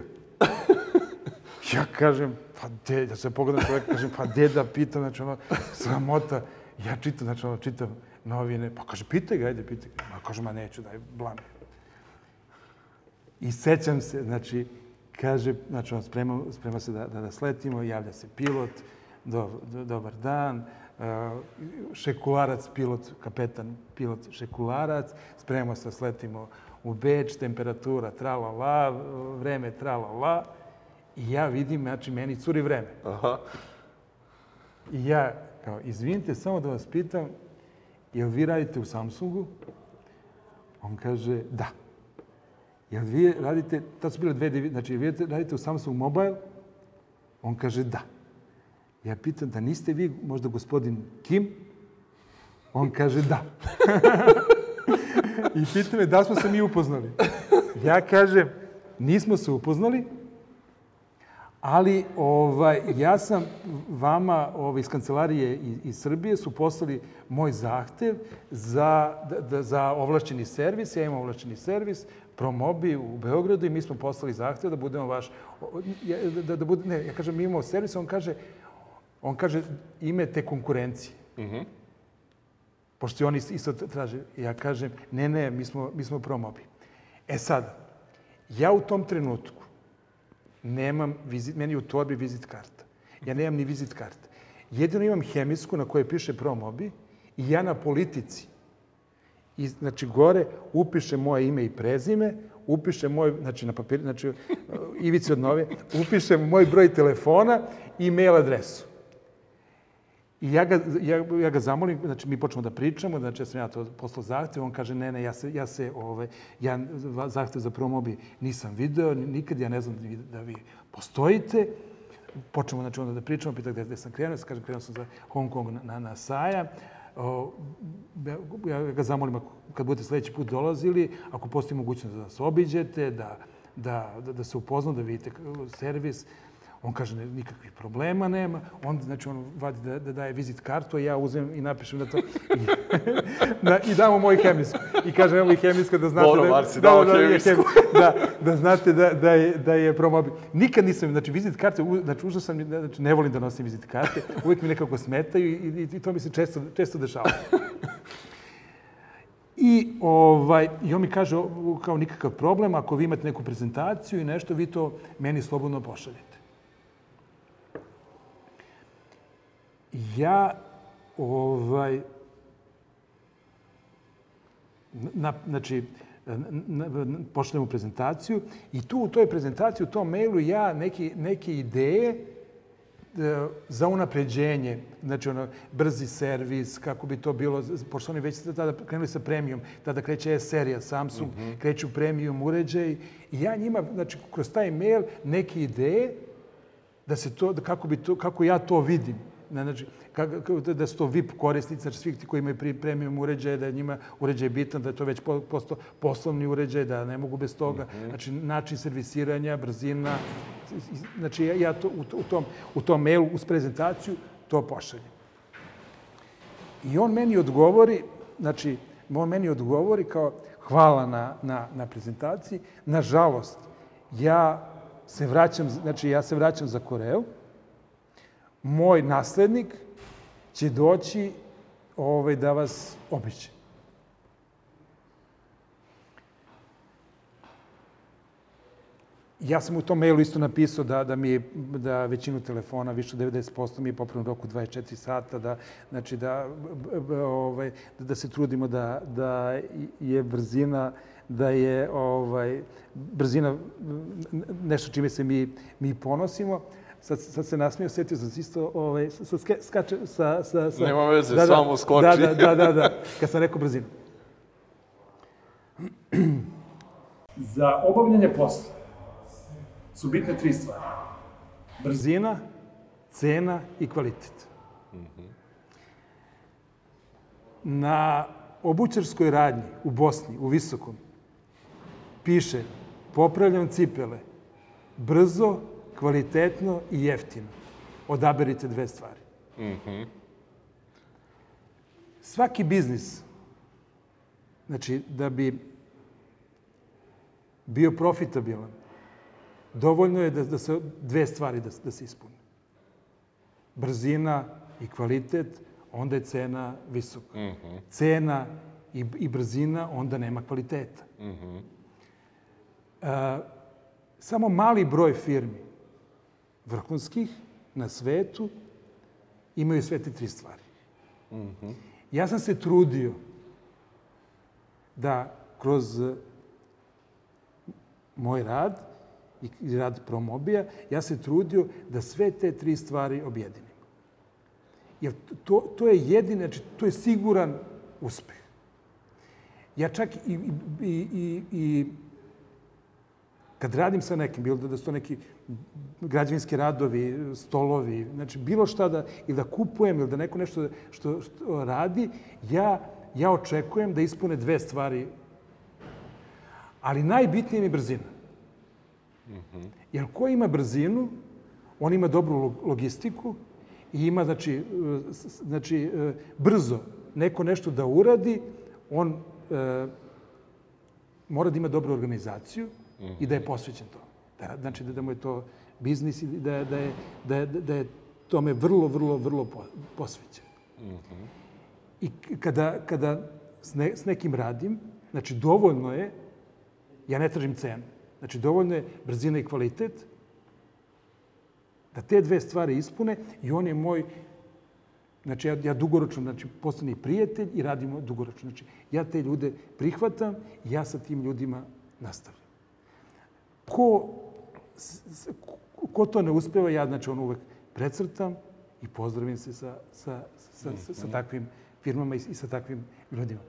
Ja kažem, pa de, ja se pogledam čovjeka, kažem, pa de da pitam, znači ono, sramota. Ja čitam, znači ono, čitam novine, pa kaže, pitaj ga, ajde, pitaj ga. Ma kaže, ma neću, daj, blam. I sećam se, znači, kaže, znači, on sprema, sprema se da, da, da sletimo, javlja se pilot, do, do, dobar dan, Šekularac, pilot, kapetan, pilot Šekularac, spremamo se, sletimo u Beč, temperatura trala la, vreme trala la. I ja vidim, znači, meni curi vreme. Aha. I ja, kao, izvinite, samo da vas pitam, jel vi radite u Samsungu? On kaže, da. Jel vi radite, tad su bile dve, znači, vi radite u Samsung Mobile? On kaže, da. Ja pitam da niste vi možda gospodin Kim? On kaže da. I pita me da smo se mi upoznali. Ja kažem, nismo se upoznali, ali ovaj, ja sam vama ovaj, iz kancelarije iz, iz Srbije su poslali moj zahtev za, da, da, za ovlašćeni servis. Ja imam ovlašćeni servis, Promobi u Beogradu i mi smo poslali zahtev da budemo vaš... Da, da, da bude, ne, ja kažem, mi imamo servis, on kaže, On kaže ime te konkurencije. Mm -hmm. Pošto oni isto traže. Ja kažem, ne, ne, mi smo, mi smo promobi. E sad, ja u tom trenutku nemam, vizit, meni u torbi vizit karta. Ja nemam ni vizit karta. Jedino imam hemijsku na kojoj piše promobi i ja na politici. I, znači, gore upiše moje ime i prezime, upiše moj, znači na papiru, znači ivici od nove, upiše moj broj telefona i mail adresu. I ja ga, ja, ja ga zamolim, znači mi počnemo da pričamo, znači ja sam ja to poslao zahtev, on kaže ne, ne, ja se, ja se ovaj, ja zahtev za promobi nisam video, nikad ja ne znam da vi, da vi postojite. Počnemo znači onda da pričamo, pita gde, gde sam krenuo, ja kažem krenuo sam za Hong Kong na, na, na sajam. O, ja ga zamolim ako, kad budete sledeći put dolazili, ako postoji mogućnost da se obiđete, da, da, da, da se upoznam, da vidite servis, On kaže, ne, nikakvih problema nema. On, znači, on vadi da, da daje vizit kartu, a ja uzem i napišem na to. I, da, i damo moj hemijsku. I kažem, evo i hemijska da znate Dobro, da, Marci, da, da, da, hemijsku. da, da znate da, da, je, da je promobil. Nikad nisam, znači, vizit karte, u, znači, užas sam, znači, ne volim da nosim vizit karte. Uvijek mi nekako smetaju i, i, i to mi se često, često dešava. I, ovaj, I on mi kaže, kao nikakav problem, ako vi imate neku prezentaciju i nešto, vi to meni slobodno pošaljete. Ja ovaj, na, znači, na, na, pošaljemo prezentaciju i tu u toj prezentaciji, u tom mailu ja neki, neke ideje e, za unapređenje, znači ono, brzi servis, kako bi to bilo, pošto oni već tada krenuli sa premium, tada kreće S-serija, Samsung, mm -hmm. kreću premium uređaj i ja njima, znači, kroz taj mail neke ideje da se to, da kako, bi to, kako ja to vidim znači, kako, da su to VIP korisnici, znači svi ti koji imaju premium uređaje, da je njima uređaj bitan, da je to već posto poslovni uređaj, da ne mogu bez toga. Mm -hmm. Znači, način servisiranja, brzina. Znači, ja, ja to, u, u, tom, u tom mailu uz prezentaciju to pošaljem. I on meni odgovori, znači, on meni odgovori kao hvala na, na, na prezentaciji. Nažalost, ja se vraćam, znači ja se vraćam za Koreju, moj naslednik će doći ovaj, da vas obiće. Ja sam u tom mailu isto napisao da, da mi je, da većinu telefona, više od 90% mi je popravno roku 24 sata, da, znači da, ovaj, da se trudimo da, da je brzina, da je ovaj, brzina nešto čime se mi, mi ponosimo sad, sad se nasmio, setio sam se isto, ovaj, sa, skače, sa, sa, sa... Nema veze, da, da, samo skoči. Da, da, da, da, da, kad sam rekao brzinu. Za obavljanje posla su bitne tri stvari. Brzina, cena i kvalitet. Mm -hmm. Na obućarskoj radnji u Bosni, u Visokom, piše popravljam cipele brzo, kvalitetno i jeftino. Odaberite dve stvari. Mm -hmm. Svaki biznis, znači da bi bio profitabilan, dovoljno je da, da se dve stvari da, da se ispune. Brzina i kvalitet, onda je cena visoka. Mm -hmm. Cena i, i brzina, onda nema kvaliteta. Mm -hmm. samo mali broj firmi vrhunskih na svetu imaju sve te tri stvari. Mm -hmm. Ja sam se trudio da kroz moj rad i rad Promobija, ja se trudio da sve te tri stvari objedinim. Jer to, to je jedine, znači, to je siguran uspeh. Ja čak i, i, i, i kad radim sa nekim, bilo da su to neki građevinski radovi, stolovi, znači bilo šta da, ili da kupujem, ili da neko nešto što, što radi, ja, ja očekujem da ispune dve stvari. Ali najbitnije mi je brzina. Mm -hmm. Jer ko ima brzinu, on ima dobru logistiku i ima, znači, znači brzo neko nešto da uradi, on e, mora da ima dobru organizaciju i da je posvećen to. Da, znači da, da mu je to biznis i da, da, je, da, je, da je tome vrlo, vrlo, vrlo posvećen. Mm -hmm. I kada, kada s, ne, s nekim radim, znači dovoljno je, ja ne tražim cenu, znači dovoljno je brzina i kvalitet, da te dve stvari ispune i on je moj Znači, ja, ja dugoročno, znači, postani prijatelj i radimo dugoročno. Znači, ja te ljude prihvatam i ja sa tim ljudima nastavljam. Ko ko to ne uspeva, ja znači on uvek precrtam i pozdravim se sa, sa, sa, sa, sa takvim firmama i, i sa takvim ljudima.